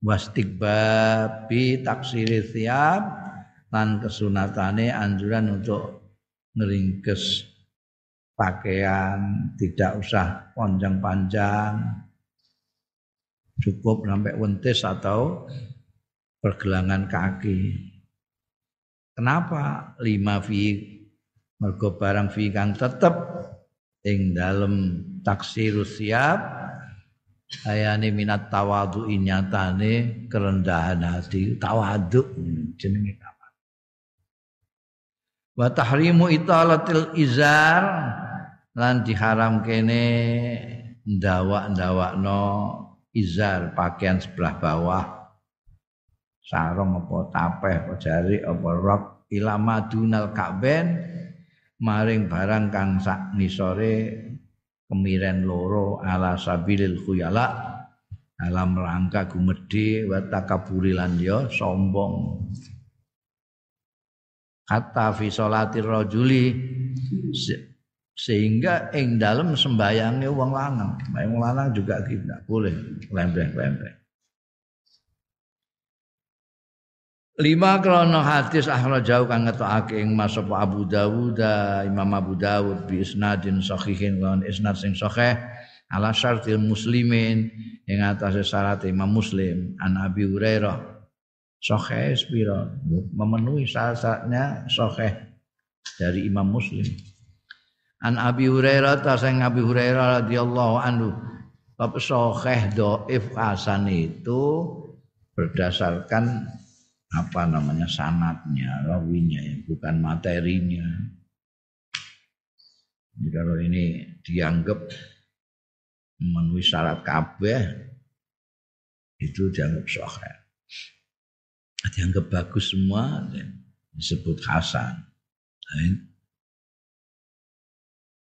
Wastikbabi taksiri siap lan kesunatane anjuran untuk ngeringkes pakaian tidak usah panjang-panjang cukup sampai wentis atau pergelangan kaki. Kenapa lima fi mergo barang fi kang tetep ing dalem taksirus siap ayane minat tawadu inyatane kerendahan hati tawadu jenenge apa wa tahrimu italatil izar lan diharam kene ndawak-ndawakno izar pakaian sebelah bawah sarung apa tapeh apa jari apa rok ila madunal ka'ben maring barang kang sak nisore kemiren loro ala sabilil khuyala alam rangka gumedhe wa takaburi lan ya sombong. Hatta fi salati rajuli sehingga ing dalem sembayange wong lanang. Wong lanang juga tidak boleh lembeh-lembeh Lima krono hadis jauh kang ngetokake ing Mas Abu Dawud Imam Abu Dawud bi isnadin sahihin lan isnad sing sahih ala syartil muslimin ing atas syarat Imam Muslim an Abi Hurairah. Sahih spira memenuhi syaratnya sahih dari Imam Muslim. An Abi Hurairah ta sing Abi Hurairah radhiyallahu anhu. Bab sahih dhaif hasan itu berdasarkan apa namanya sanatnya, rawinya, ya, bukan materinya. Jadi kalau ini dianggap memenuhi syarat kabeh itu dianggap sahih. Dianggap bagus semua disebut hasan. Nah,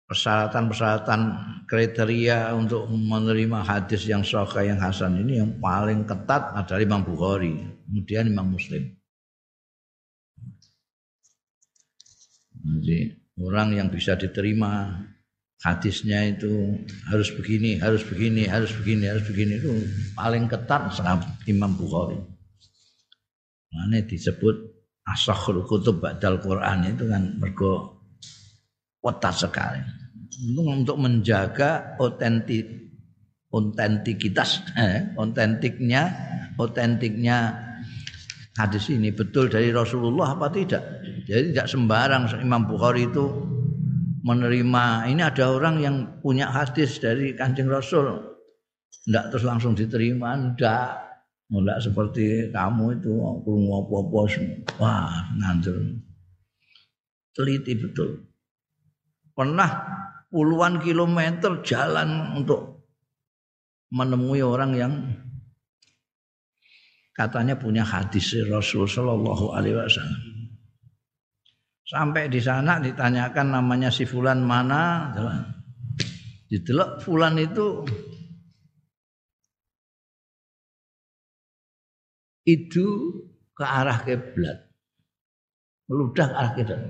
persyaratan-persyaratan kriteria untuk menerima hadis yang sahih yang hasan ini yang paling ketat adalah Imam Bukhari kemudian Imam Muslim. Jadi orang yang bisa diterima hadisnya itu harus begini, harus begini, harus begini, harus begini itu paling ketat sama Imam Bukhari. Mana disebut asakhul kutub ba'dal Quran itu kan mergo ketat sekali. Untuk menjaga otentik otentikitas, eh, otentiknya, otentiknya hadis ini betul dari Rasulullah apa tidak. Jadi tidak sembarang Imam Bukhari itu menerima. Ini ada orang yang punya hadis dari Kanjeng Rasul. Tidak terus langsung diterima tidak tidak seperti kamu itu apa-apa wah ngantur teliti betul. Pernah puluhan kilometer jalan untuk menemui orang yang katanya punya hadis Rasul Shallallahu Alaihi Wasallam. Sampai di sana ditanyakan namanya si Fulan mana, didelok Fulan itu itu ke arah kiblat, meludah ke arah kiblat,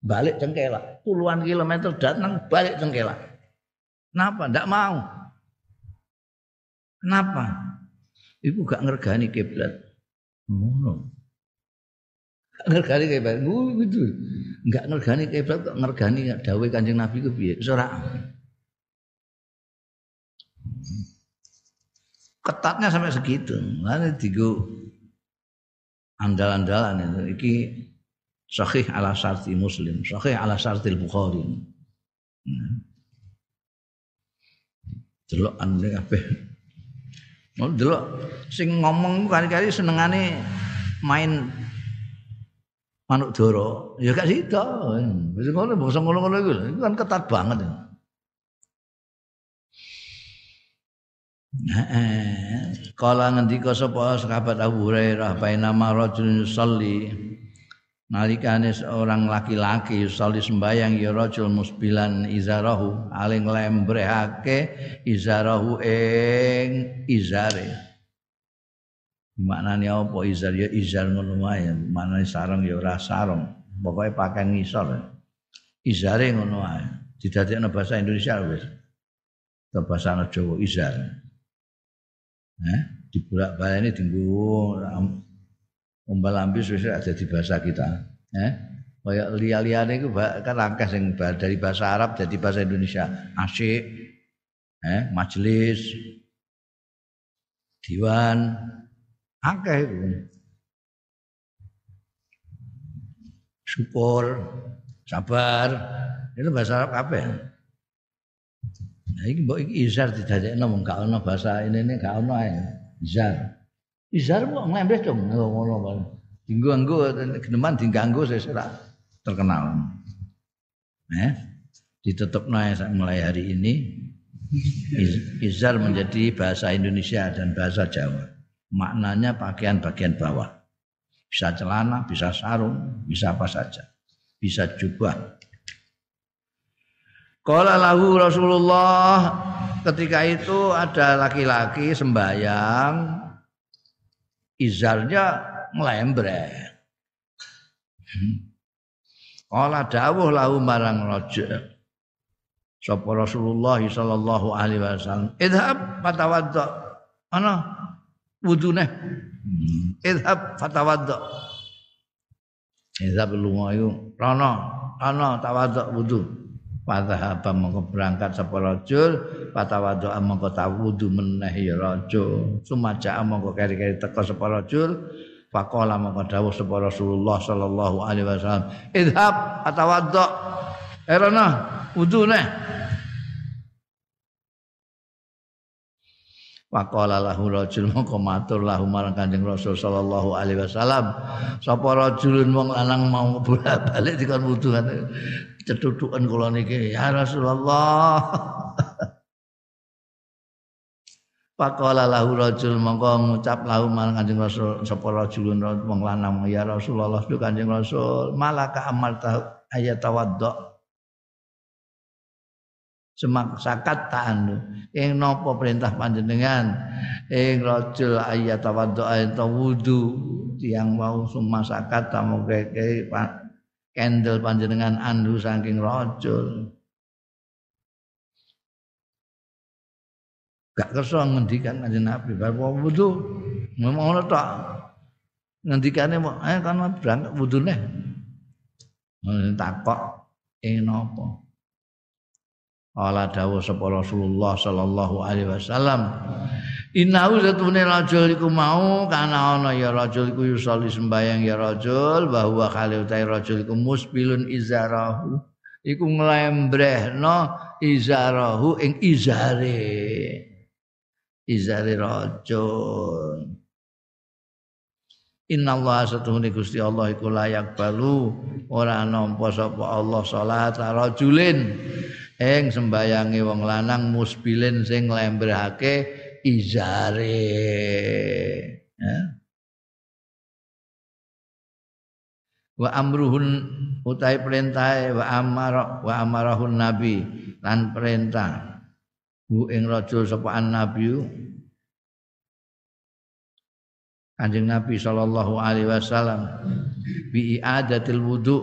balik cengkela, puluhan kilometer datang balik cengkela. Kenapa? Tidak mau. Kenapa? Iku gak ngergani kiblat. Ngono. Gak ngergani kiblat. Oh, gitu. Gak ngergani kiblat kok ngergani dawuh Kanjeng Nabi ku piye? Ora. Ketatnya sampai segitu. Lalu digo andal-andalan itu. Iki sahih ala syarti muslim. Sahih ala syartil bukhari. Hmm. delok ane kabeh mau delok sing ngomong kali-kali senengane main manuk doro ya gak sida wis ngono basa ngono-ngono iku kan ketat banget ya. Kala ngendika sapa sahabat Abu Hurairah bainama rajulun yusalli nalikane seorang laki-laki yusalli sembayang ya rajul musbilan izarahu aling lembrehake izarahu ing izare. Maknane apa izar? Ya izar ngono wae. Maknane sarung ya ora sarung pokoke pakaian ngisor. Izare ngono wae. Didadekno bahasa Indonesia wis. Bahasa Jawa izar. Eh, dibolak balik ini umbal ambis wis ada di bahasa kita. Eh? Kayak lia-liane itu kan akeh sing dari bahasa Arab jadi bahasa Indonesia. Asyik eh? Majelis diwan. Akeh itu syukur sabar. Itu bahasa Arab apa ya Nah, ini mbok izar didadekno mung gak ono bahasa ini ini gak ono ae. Izar. Izar kok nglembes dong ngono. Dinggo-nggo geneman diganggu saya ora terkenal. Eh, ditetepno mulai hari ini izar menjadi bahasa Indonesia dan bahasa Jawa. Maknanya pakaian bagian bawah. Bisa celana, bisa sarung, bisa apa saja. Bisa jubah, Kala lahu Rasulullah ketika itu ada laki-laki sembayang izarnya melembrek. Kala dawuh lahu marang raja. Sapa Rasulullah sallallahu alaihi wasallam, "Idhab fatawadda." Ana wudune. Idhab fatawadda. Idhab lunga iku rono, ana tawadda wudu. Padahaba mongko berangkat sapa rajul, patawadha mongko tawudu meneh ya rajul. Sumaja mongko keri-keri teka sapa rajul, faqala mongko dawuh sapa Rasulullah sallallahu alaihi wasallam, "Idhab atawadha." Erana wudu neh. Waqala lahu rajul mongko matur lahu marang Kanjeng Rasul sallallahu alaihi wasallam. Sapa rajulun wong lanang mau bolak-balik dikon wudu cetutukan kula niki ya Rasulullah. Pakola lahu rajul mongko ngucap lahu marang Kanjeng Rasul sapa rajulun wong lanang ya Rasulullah tu Kanjeng Rasul malaka amal ayat tawaddo. Semak sakat ta'anu ing napa perintah panjenengan? Ing rajul ayat tawaddu ayat wudu tiang mau summa sakat tamu keke kendel panjenengan andu saking rajul gak kersa ngendikan kanjeng Nabi. Bar wudu ngomong ngono tok. Ngendikane mau ayo kan berangkat wudune. Takok ing napa? Ala dawu sapa Rasulullah sallallahu alaihi wasallam. Innahu zatune rajul iku mau kana ana ya rajul iku yusolli sembayang ya rajul bahwa kali utai rajul iku musbilun izarahu. Iku nglembrehno izarahu ing izare izare rajul Inna Allah satuhuni Gusti Allah iku layak balu. Ora nampa sapa Allah salat rajulin. Ing sembayange wong lanang musbilin sing nglembrehake izare. Ya. wa amruhun utai perintah wa amara wa amarahun nabi. Lan perintah bu ing rajul sapaan nabi. Kanjeng Nabi sallallahu alaihi wasallam bi i'adatil wudu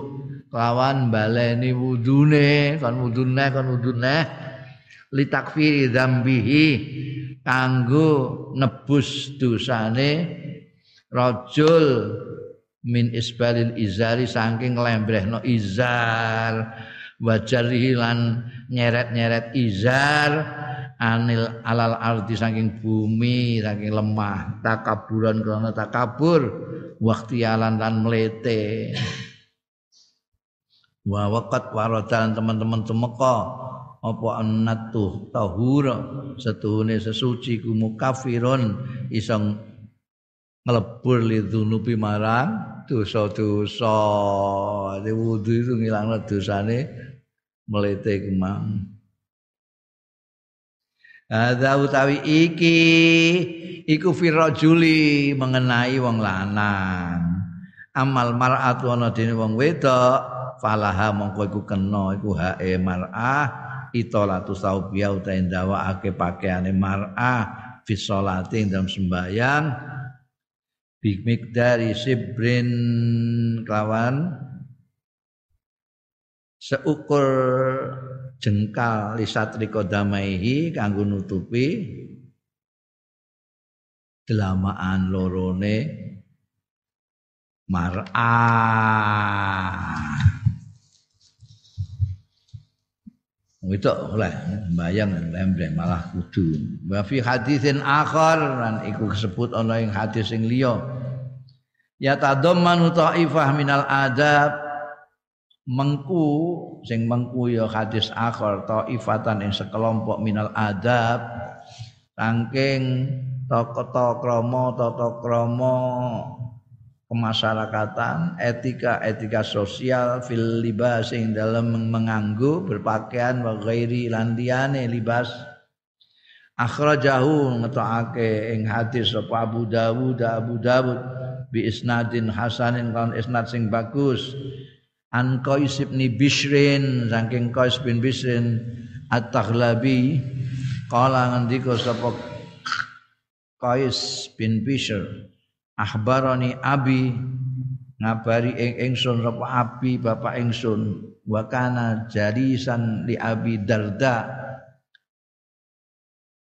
lawan baleni wudune kon wudune kon wudune li takfiri dzambihi kanggo nebus dosane rajul min isbalil izari saking lembrehno izar. Wajarihi lan nyeret-nyeret izar anil alal ardi saking bumi saking lemah. Takaburan krana takabur. Waktu alan lan melete wa waqat waradan teman-teman tumeka. Apa annatu tahura setuhune sesuci ku mukafirun. Iso nglebur li dzunubi marang dosa-dosa. Wudu itu ngilangno dosane melete kemang. Ada utawi iki iku firajuli mengenai wong lanang. Amal mar'atu ana dene wong wedok falaha mongko iku kena iku hae mar'ah itolatu saubia utahe ndawakake pakaiane mar'ah fi sholati dalam sembahyang bi miqdari sibrin kelawan seukur jengkal lisatrika damaihi kanggo nutupi delamaan lorone mar'ah itu oleh bayang lembre malah kudu. Wa fi hadisin akhar lan iku disebut ana ing hadis sing liya. Ya tadammanu ta'ifah minal adab mengku sing mengku ya hadis akhar ta'ifatan ing sekelompok minal adab saking tata krama tata krama kemasyarakatan, etika-etika sosial fil libas yang dalam menganggu berpakaian wa ghairi landiane libas. Akhrajahu ngetokake ing hadis sapa Abu Dawud Abu Dawud bi isnadin hasanin kan isnad sing bagus an Qais bin Bishrin saking Qais bin Bishrin at-Taghlabi kala ngendika sapa Qais bin Bishr akhbarani abi ngabari ing ingsun sapa abi bapak ingsun wa kana jarisan li abi darda.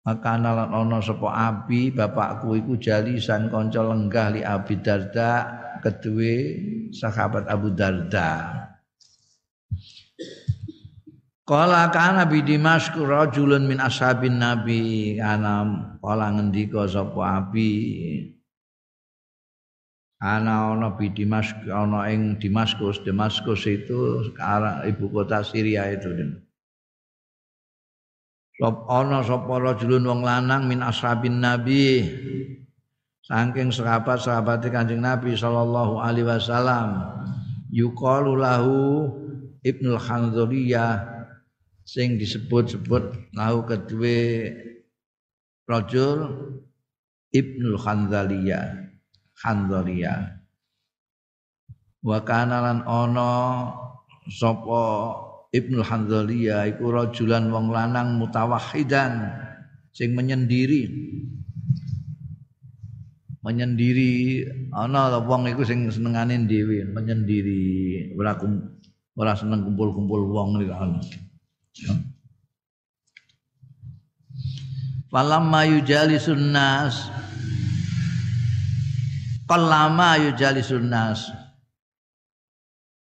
Makana lan ana sapa abi bapakku iku jalisan kanca lenggah li abi darda kedue sahabat Abu Darda. Kala kana bi Dimasku rajulun min ashabin nabi. Kana kala ngendika sapa abi? Ana ana di Dimas ana ing Damaskus Damaskus itu sekarang ibu kota Syria itu Sop ana sapa rajulun wong lanang min ashabin nabi saking sahabat-sahabat Kanjeng Nabi sallallahu alaihi wasallam yuqalu lahu Ibnu sing disebut-sebut lahu kedue rajul Ibnu Hanzaliyah Handharia wa kana lan ana sapa Ibnu Handhalia iku rajulan wong lanang mutawahhidan sing menyendiri menyendiri ana wong iku sing senengane dhewe menyendiri ora ora seneng kumpul-kumpul wong iku ana Falamma yujalisun nas Kalama yujalisun nas.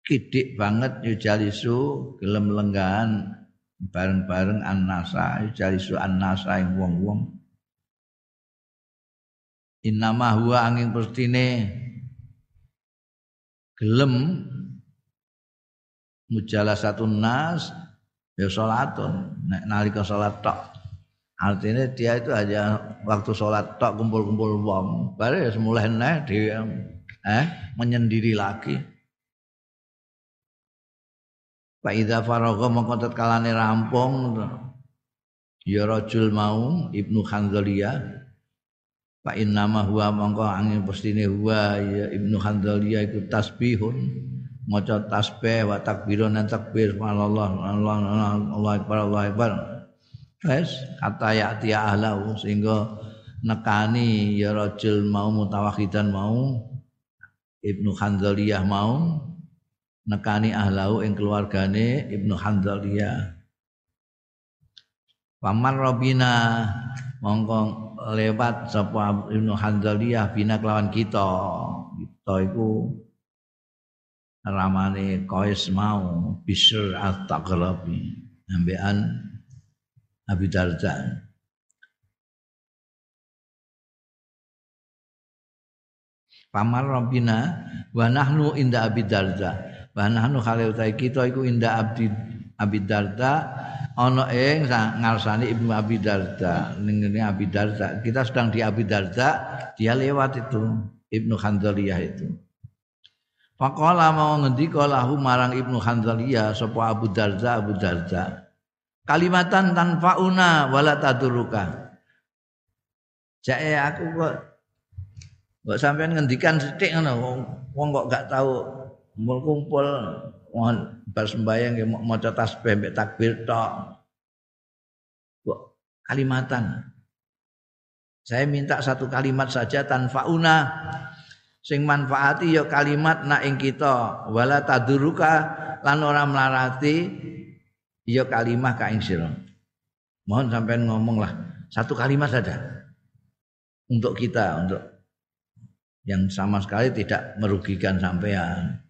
Kidik banget yujalisu gelem lenggahan bareng-bareng annasa yujalisu annasa ing wong-wong. Innama huwa angin pestine gelem mujalasatun nas ya salatun nek nalika salat tok Artinya dia itu hanya waktu sholat tok kumpul-kumpul wong. Baru ya semulai nah dia eh menyendiri lagi. Pak Ida Farogo mengkotot kalane rampung ya rajul mau Ibnu Hanzalia Pak Innama huwa mongko angin pestine huwa. Ya Ibnu Hanzalia iku tasbihun. Maca tasbih wa dan takbir. Allah Allah Allah akbar Allah akbar. Wes kata ya tia ahlahu sehingga nekani ya rajul mau mutawahidan mau. Ibnu Hanzaliyah mau. Nekani ahlahu ing keluargane Ibnu Hanzaliyah Paman Robina mongko lewat sapa Ibnu Hanzaliyah bina kelawan kita kita iku ramane Qais mau Bishr at-Taghlabi ambean Abi Darda. Pamar Rabbina wa nahnu inda Abi Darda. Wa nahnu khalil kita iku inda Abdi Abi Darda ana ing ngarsane Ibnu Abi Darda. Ning Abi Darda kita sedang di Abi Darda dia lewat itu Ibnu Khandaliyah itu. Faqala mau ngendika lahu marang Ibnu Khandaliyah sapa Abu Darda Abu Darda. Kalimatan tanfauna wala taduruka Jae aku kok kok sampean ngendikan sithik ngono? Wong kok gak tahu kumpul mohon bar sembayang ya maca tasbih mbek takbir tok. Kalimatan. Saya minta satu kalimat saja tanfauna sing manfaati ya kalimat nak ing kita wala taduruka lan ora mlarati ya kalimah ka ing sira. Mohon sampean ngomonglah satu kalimat saja untuk kita untuk yang sama sekali tidak merugikan sampean.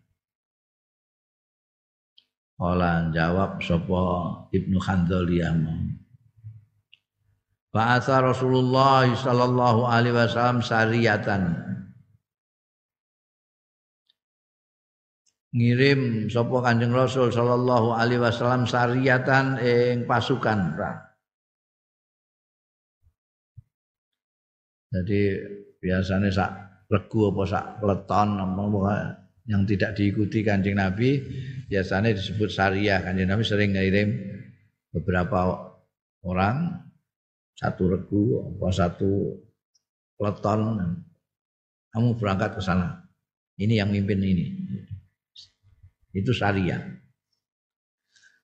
Kala jawab sapa Ibnu Khandaliyah Ba'atha Rasulullah sallallahu alaihi wasallam sariyatan. Ngirim sapa Kanjeng Rasul sallallahu alaihi wasallam sariyatan ing pasukan. Jadi biasanya sak regu apa sak leton apa yang tidak diikuti kanjeng Nabi biasanya disebut syariah. Kanjeng Nabi sering ngirim beberapa orang satu regu apa satu peleton. Kamu berangkat ke sana. Ini yang mimpin ini. Itu syariah.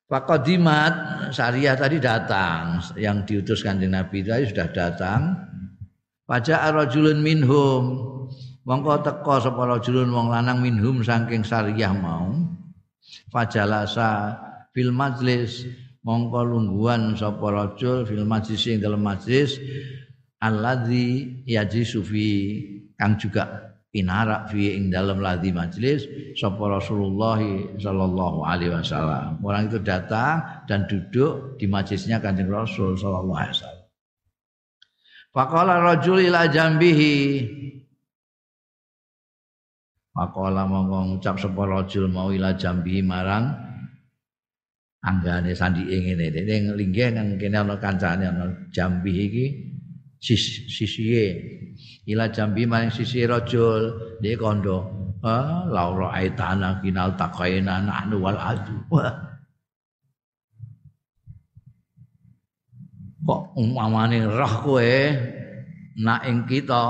Fakodimat syariah tadi datang. Yang diutus kanjeng Nabi tadi sudah datang. Pajak arajulun minhum mongko teka sapa rajulun wong lanang minhum saking sariyah mau. Fajalasa fil majlis. Mongko lungguhan sapa rajul fil majlis ing dalam majlis. Alladzi yajisu fi kang juga pinarak fi ing dalam ladzi majlis sapa Rasulullah sallallahu alaihi wasallam. Orang itu datang dan duduk di majlisnya Kanjeng Rasul sallallahu alaihi wasallam. Faqala rajul ila jambihi Pakola mongko ngucap sapa rajul mau ila jambi marang anggane sandi ngene. Dene linggih nang kene ana kancane ana jambi iki sis sisihe. Ila jambi marang sisi rajul dia kondo ah laura aitana kinal takaina nahnu wal adu. Kok umpamane roh kowe nak ing kita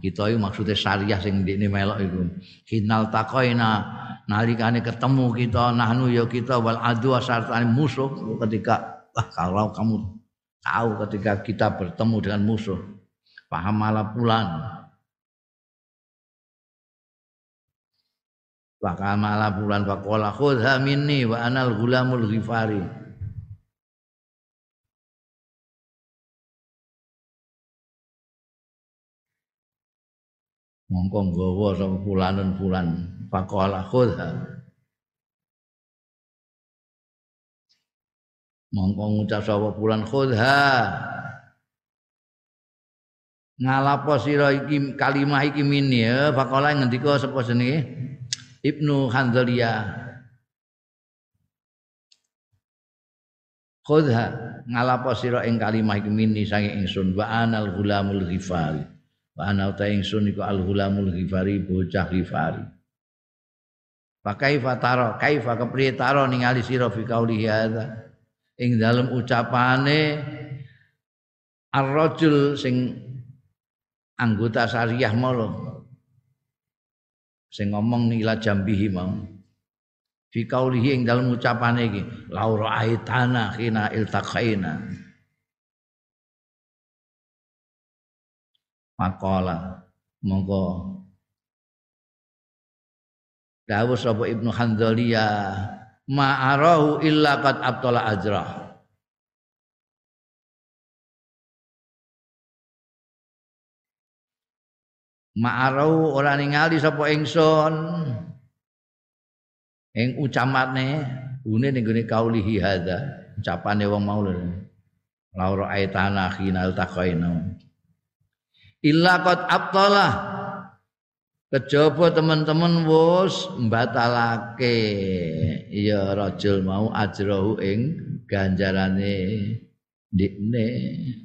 kita itu maksudnya syariah sing ini melok itu. Kinal takoina nalikane ketemu kita nahnu ya kita wal adu sartane musuh. Ketika wah kalau kamu tahu ketika kita bertemu dengan musuh paham malah pulan Pakal malah bulan pakola khudha minni wa anal gulamul ghifari mongko nggawa sapa fulanun fulan faqala khudha mongko ngucap sapa fulan khudha ngalapo sira iki kalimah iki mini ya faqala ngendika sapa jenenge? Ibnu Hanzaliyah khudha ngalapo sira ing kalimah iki mini sange ingsun wa anal gulamul ghifari wa ana ta ingsun iku al hulamul ghifari bocah ghifari. Pakai fataro, kaifa kepriye taro ningali sira fi hadza? Ing dalem ucapane ar-rajul sing anggota syariah mau sing ngomong nila jambihi mau. Fi qaulihi ing dalem ucapane iki laura aitana khina iltaqaina Makola. Monggo. Dawuh sapa Ibnu Hanzaliyah ma'arahu illa qad abtala ajrah. Ma'arau ora ningali sapa ingsun. Ing ucamane une ning gone kaulihi hadza ucapane wong mau lho laura aitana khinal taqaina illa qad abtalah. Kejaba teman-teman wis mbatalake. Ya rajul mau ajrahu ing ganjarane. Dikne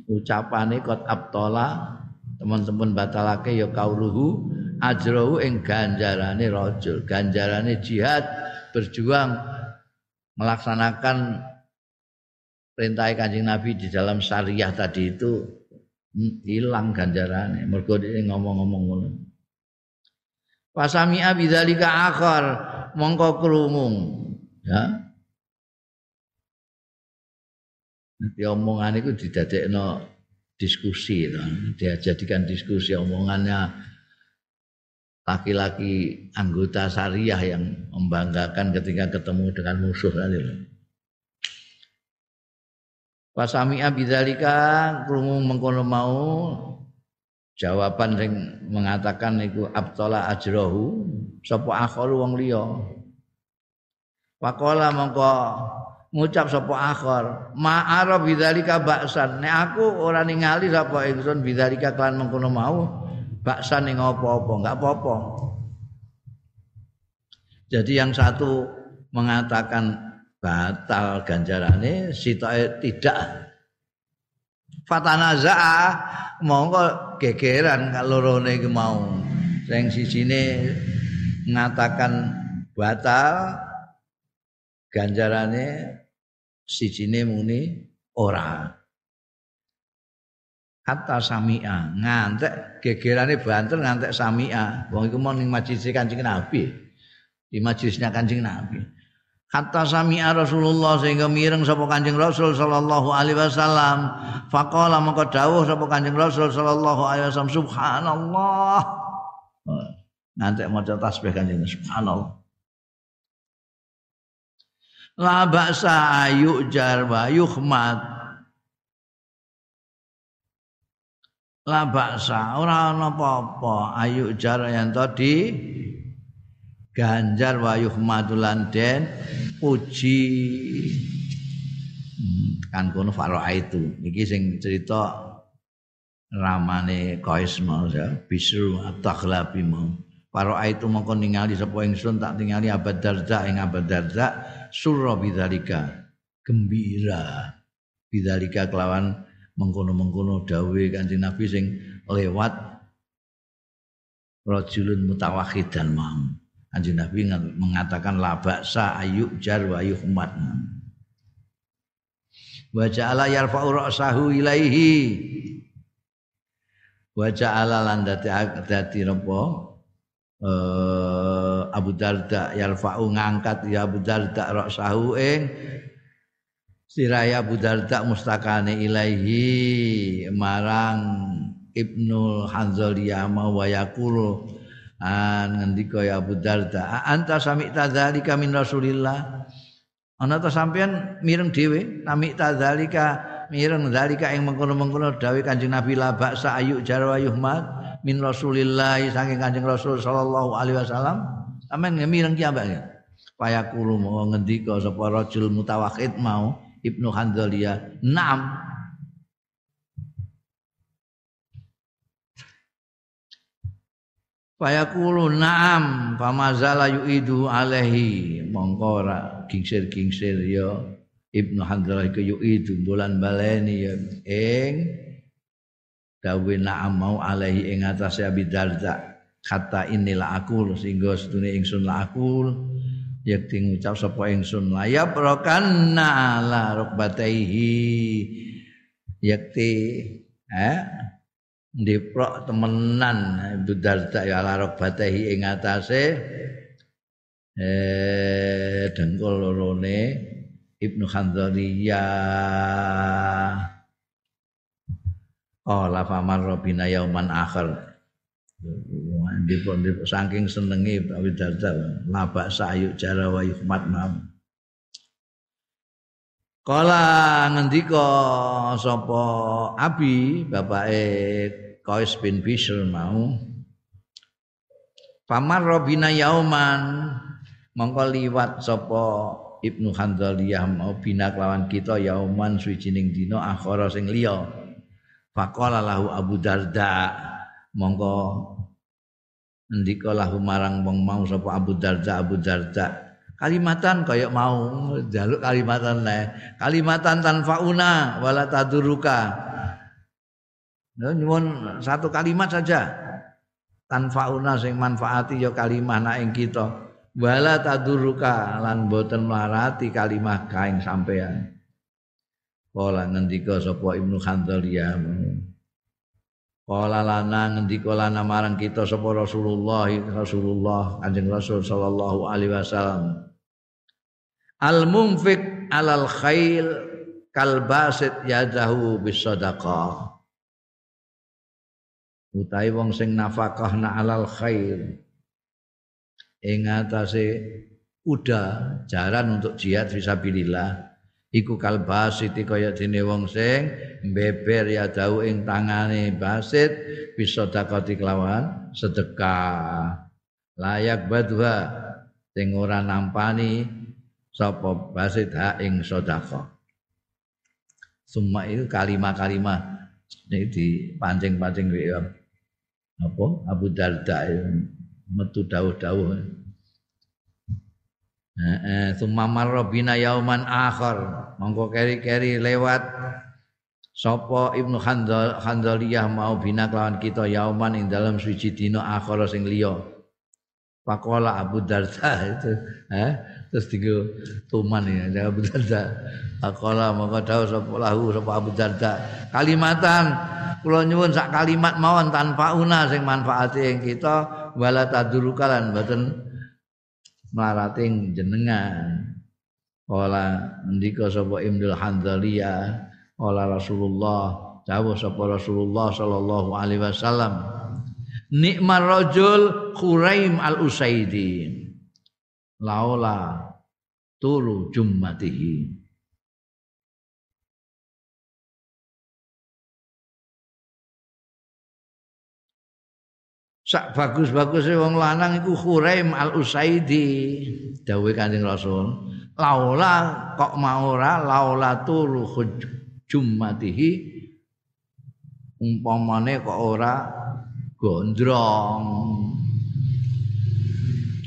ucapane kot abtola teman-teman batalake ya kauluhu. Ajrohu ing ganjarane rajul. Ganjarane jihad berjuang melaksanakan perintah kanjeng Nabi di dalam syariah tadi itu hilang ganjarannya. Mergo ngomong-ngomong ngono. Pasami bidzalika akhar. Mongko krungu ya. Nanti omongan itu didadekno diskusi to. Dia jadikan diskusi omongannya laki-laki anggota syariah yang membanggakan ketika ketemu dengan musuh tadi loh. Pasami abidzalika krungu mengkono mau. Jawaban yang mengatakan itu abtola ajrohu sapa akharu wong liya. Pakola mongko ngucap sapa akhir ma'ara bidzalika baksan nek aku ora ningali sapa ingsun bidzalika kelan mengkono mau baksan ning apa-apa enggak apa-apa. Jadi yang satu mengatakan batal ganjarane sitoke tidak. Fatanaza monggo gegeran kalorone iki mau. Sing sijine mengatakan batal ganjarane sijine muni ora. Hatta samia ngantek gegerane banter ngantek samia. Wong iku mau ning majelis Kanjeng Nabi. Di majelisnya Kanjeng Nabi hatta samia Rasulullah sehingga mireng sapa Kanjeng Rasul sallallahu alaihi wasallam. Faqala maka dawuh sapa Kanjeng Rasul sallallahu alaihi wasallam subhanallah. Ngantek maca tasbih Kanjeng subhanallah. La ba'sa yujar wa yuhmad la ba'sa ora ana apa-apa. Ayu jar yang tadi ganjar wa yuhmadulan den puji hmm, kan kono faroa itu. Iki sing cerita ramane Qais mau ya bisru at-taghlabi mau. Faroa itu mongko ningali sapa ingsun tak ningali Abad Darda ing Abad Darda surra bidzalika gembira. Bidzalika kelawan mengkono-mengkono dawe Kanjeng Nabi sing lewat rajulun mutawakhidan mau Kanjeng Nabi mengatakan la ba'sa ayyuk jar wa yuhmad wa ja'ala yarfa'u ra'sahu ilaihi. Wa ja'ala lan dadi dadi napa? Uh, Abu Darda yarfa'u ngangkat ya Abu Darda ra'sahu ing siraya Abu Darda mustakane ilaihi marang Ibnu Hanzaliyah wa yaqulu an ngendika ya Abu Darda anta sami tadzalika min Rasulillah? Ana ta sampean mireng dhewe sami tadzalika mireng zalika ing mengkono-mengkono dawuh Kanjeng Nabi la baksa ayu jarwa yuhmad min Rasulillah saking Kanjeng Rasul sallallahu alaihi wasallam. Sampean ngemireng ki ambek payakulu mau ngendika sapa rajul mutawakhid mau Ibnu Hanzaliyah naam Fayaqulu na'am famazala yu'idu alaihi. Mongko ora gingsir-gingsir ya. Ibnu Hanzalah iku yu'idu bulan baleni ya. Ing dawe na'am mau alaihi ing atase Abi Darda. Kata inilah aku sehingga sedune ingsun la aku yakti ngucap sapa ingsun la ya prokanna la rukbataihi. Yakti eh ndiprok temenan Abu Darda ya la rukbataihi ing atase eh dengkul lorone Ibnu Khandaliyah Oh la famar robina yauman akhir. Dipun dipun saking senengi Abi Darda labak sayu jara wa yuhmat mam. Kala ngendika sapa Abi bapake Qais bin Bishr mau Pamar robina yauman. Mongko liwat sapa Ibnu Handaliyah mau bina kelawan kita yauman suwijining dina akhara sing liya. Faqala lahu Abu Darda monggo ndika lahu marang wong mau sapa Abu Darda Abu Darda kalimatan kaya mau jaluk kalimatan le kalimatan tanfauna wala taduruka. Nyuwun satu kalimat saja. Tanfauna sing manfaati ya kalimah nak ing kita. Wala taduruka lan boten marati kalimah kaing sampean Kala ngendika sapa Ibnu Khandaliyah Kala lana ngendika lana marang kita sapa Rasulullah Rasulullah Kanjeng Rasul sallallahu alaihi wasallam Al munfik alal khail kal basit yadahu bisadaqah Utai wong sing nafkah na alal khair ing atase kuda jaran untuk jihad fisabilillah. Iku kal basit kaya dene wong sing beber ya dau ing tangane basit bisa dakati kelawan sedekah. Layak badwa sing ora nampani sapa basit ha ing sedekah. Semua itu kalimat-kalimat ini di pancing-pancing apa? Abu Darda metu dawuh-dawuh. Sumamar bina yauman akhir. Monggo keri-keri lewat. Sapa Ibnu Khandal Khandaliyah mau bina kelawan kita yauman ing dalam suci dina akhir sing liya. Pakola Abu Darda itu, eh terus tiga tuman ya Abu Darda. Pakola monggo dawuh sapa lahu sapa Abu Darda. Kalimatan kula nyuwun sak kalimat mawon tanpa una sing manfaati ing kita wala tadurukalan mboten mlarating jenengan Kala ndika sapa Ibnu Hanzaliyah Kala Rasulullah dawuh sapa Rasulullah sallallahu alaihi wasallam Nikmar rajul Khuraim al-Usaidi laula tulu jummatihi. Sak bagus-bagusnya wong lanang iku Khuraim Al Usaidi dawuh Kanjeng Rasul laula kok mau ora? Laula tulu jummatihi. Umpamane kok ora gondrong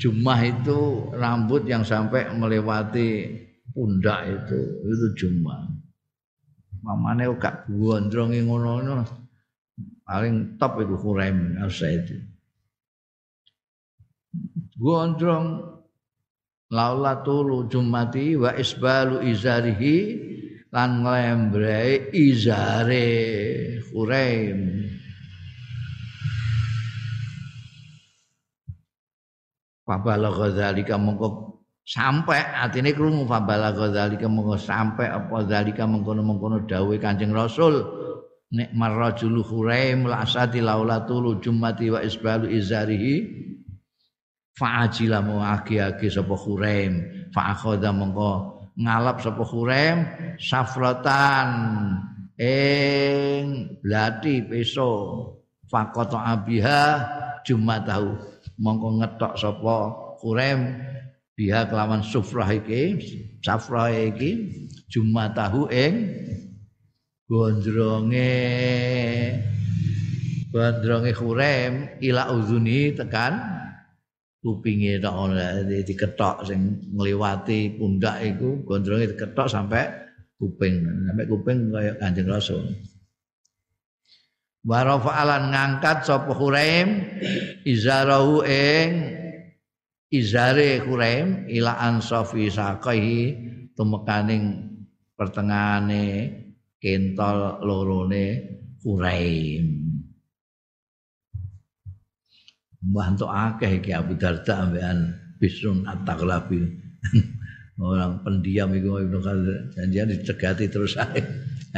jumah itu rambut yang sampai melewati pundak itu itu jumah. Mamane gak gondrongi ngono-ngono paling top itu Khuraim Al Usaidi gondrong laula tulu jumati wa isbalu izarihi lan nglembre izare Khuraim Fabala ghazalika mongko sampai atine krungu fabala ghazalika mongko sampai apa zalika mengkono-mengkono dawuh Kanjeng Rasul. Nek marrajulu Khuraim la asati laula tulu jumati wa isbalu izarihi fa'ajila mau agi-agi sapa Khuraim. Fa'akhadha mongko ngalap sapa Khuraim safratan ing blati peso faqata abiha jumatahu mongko ngetok sapa Khuraim biha kelawan sufrah iki safrah iki jumatahu ing gondronge gondronge Khuraim ila uzuni tekan kupinge tok ora diketok sing ngliwati pundak iku gondronge diketok sampai kuping sampai kuping kaya Kanjeng Rasul wa rafa'alan ngangkat sapa Huraim izarahu ing izare Huraim ila ansafi saqaihi tumekaning pertengahane kentol lorone Huraim Mbah akeh iki Abu Darda ambekan Bisrun At-Taghlabi. Orang pendiam iku Ibnu janjian dicegati terus ae.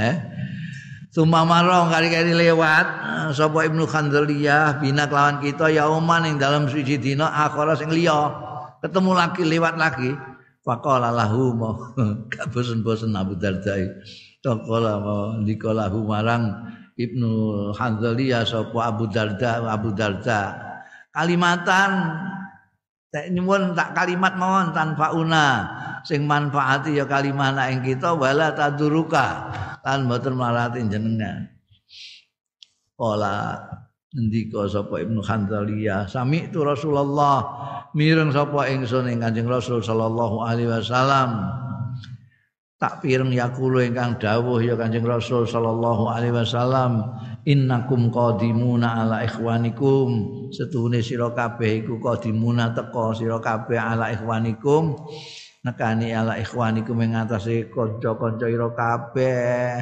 Eh? Sumamaro kali-kali lewat sapa Ibnu Khandaliyah bina kelawan kita ya oman ing dalam suci dina akhara sing liya. Ketemu lagi lewat lagi. Faqala lahu mau gak bosen-bosen Abu Darda. Taqala mau dikolahu marang Ibnu Khandaliyah sapa Abu Darda Abu Darda kalimatan tak nyuwun tak kalimat mawon tanpa una sing manfaati ya kalimat ing kita wala taduruka lan mboten marati jenengan Kala Ndika sapa Ibnu Khandaliyah, sami itu Rasulullah mireng sapa ingsun ing Kanjeng Rasul sallallahu alaihi wasallam. Tak pireng yakulu ingkang dawuh ya Kanjeng Rasul sallallahu alaihi wasallam, innakum qadimuna ala ikhwanikum. Setuhune sira kabeh iku qadimuna teka sira kabeh ala ikhwanikum. Nekani ala ikhwanikum ing atase kanca-kanca ira kabeh.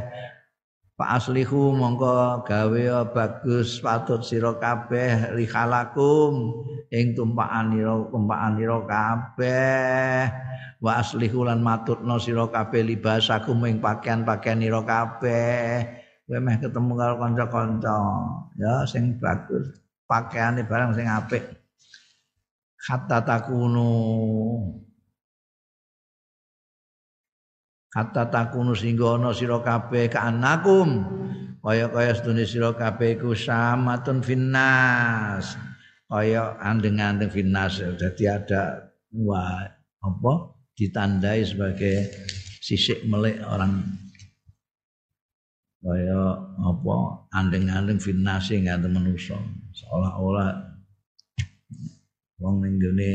Pak aslihu mongko gawe bagus patut sira kabeh. Rihalakum ing tumpakan ira tumpakan ira kabeh. Wa aslihu lan matutno sira kabeh libasakum ing pakaian-pakaian ira kabeh. Kowe meh ketemu karo kanca-kanca. Ya sing bagus. Pakaiane barang sing apik. Hatta takunu kata takunu singgo ana sira kabeh kaanakum. Kaya-kaya sedune sira kabeh iku samatun finnas. Kaya andeng-andeng finnas. Dadi ada wah apa ditandai sebagai sisik melik orang. Kaya apa andeng-andeng finnas sing ngante manusa seolah-olah wong ning gene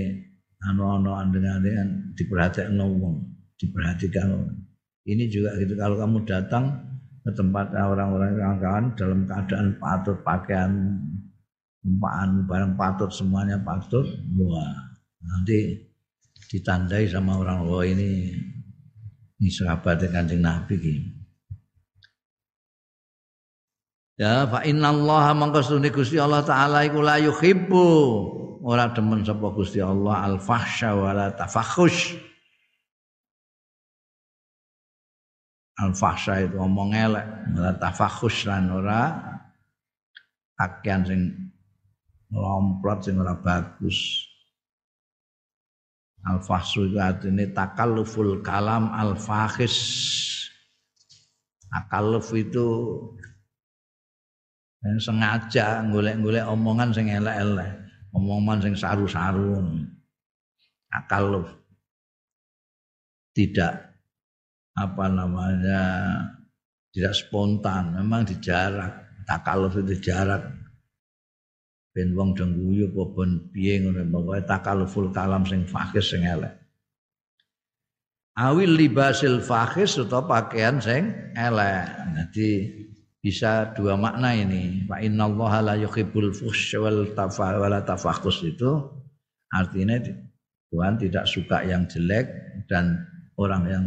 ana-ana andeng-andeng diperhatikno wong diperhatikan orang ini juga gitu kalau kamu datang ke tempat orang-orang kawan-kawan dalam keadaan patut pakaian umpaan barang patut semuanya patut wah nanti ditandai sama orang wah ini ini sahabat kanjeng Nabi gitu. Ya fa inna Allah mangka Gusti Allah taala iku la yuhibbu ora demen sapa Gusti Allah al fahsya wala tafakhush al fahsya itu omong elek malah tafakhus lan ora pakaian sing lomplot sing ora bagus. Al fahsu itu artinya takalluful kalam al fakhis takalluf itu yang sengaja golek-golek omongan sing elek-elek omongan sing saru-saru. Takalluf. Tidak apa namanya tidak spontan memang dijarak takaluf itu jarak ben wong dong guyu apa ben piye ngono pokoke takaluful kalam sing fakis sing elek. Awil libasil fakis atau pakaian sing elek. Jadi bisa dua makna ini. Fa innallaha la yuhibbul fuhsy wal tafakhus itu artinya Tuhan tidak suka yang jelek dan orang yang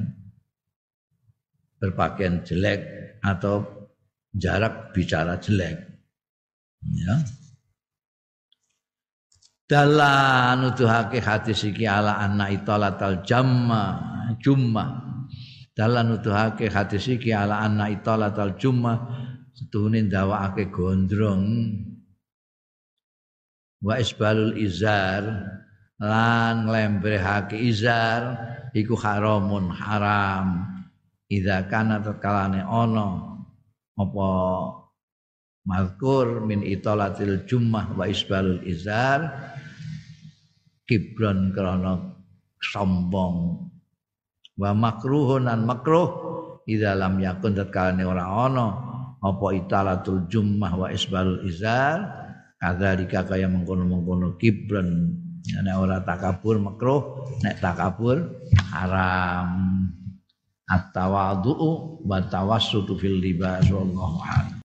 berpakaian jelek atau jarak bicara jelek. Ya. Dalam nuduhake hadis iki ala anna italatal jamma jumma. Dalam nuduhake hadis iki ala anna italatal jumma setuhune ndawakake gondrong wa isbalul izar lan nglembrehake izar iku haramun haram Idza kana tatkalane ana apa mazkur min italatil jummah wa isbalul izar kibron krana sombong. Wa makruhun an makruh idza lam yakun tatkalane ora ana apa italatul jummah wa isbalul izar kadzalika kaya mengkono-mengkono kibron. Nek ora takabur makruh nek takabur haram at-tawadhu'u wa tawassutu fil libas wallahu a'lam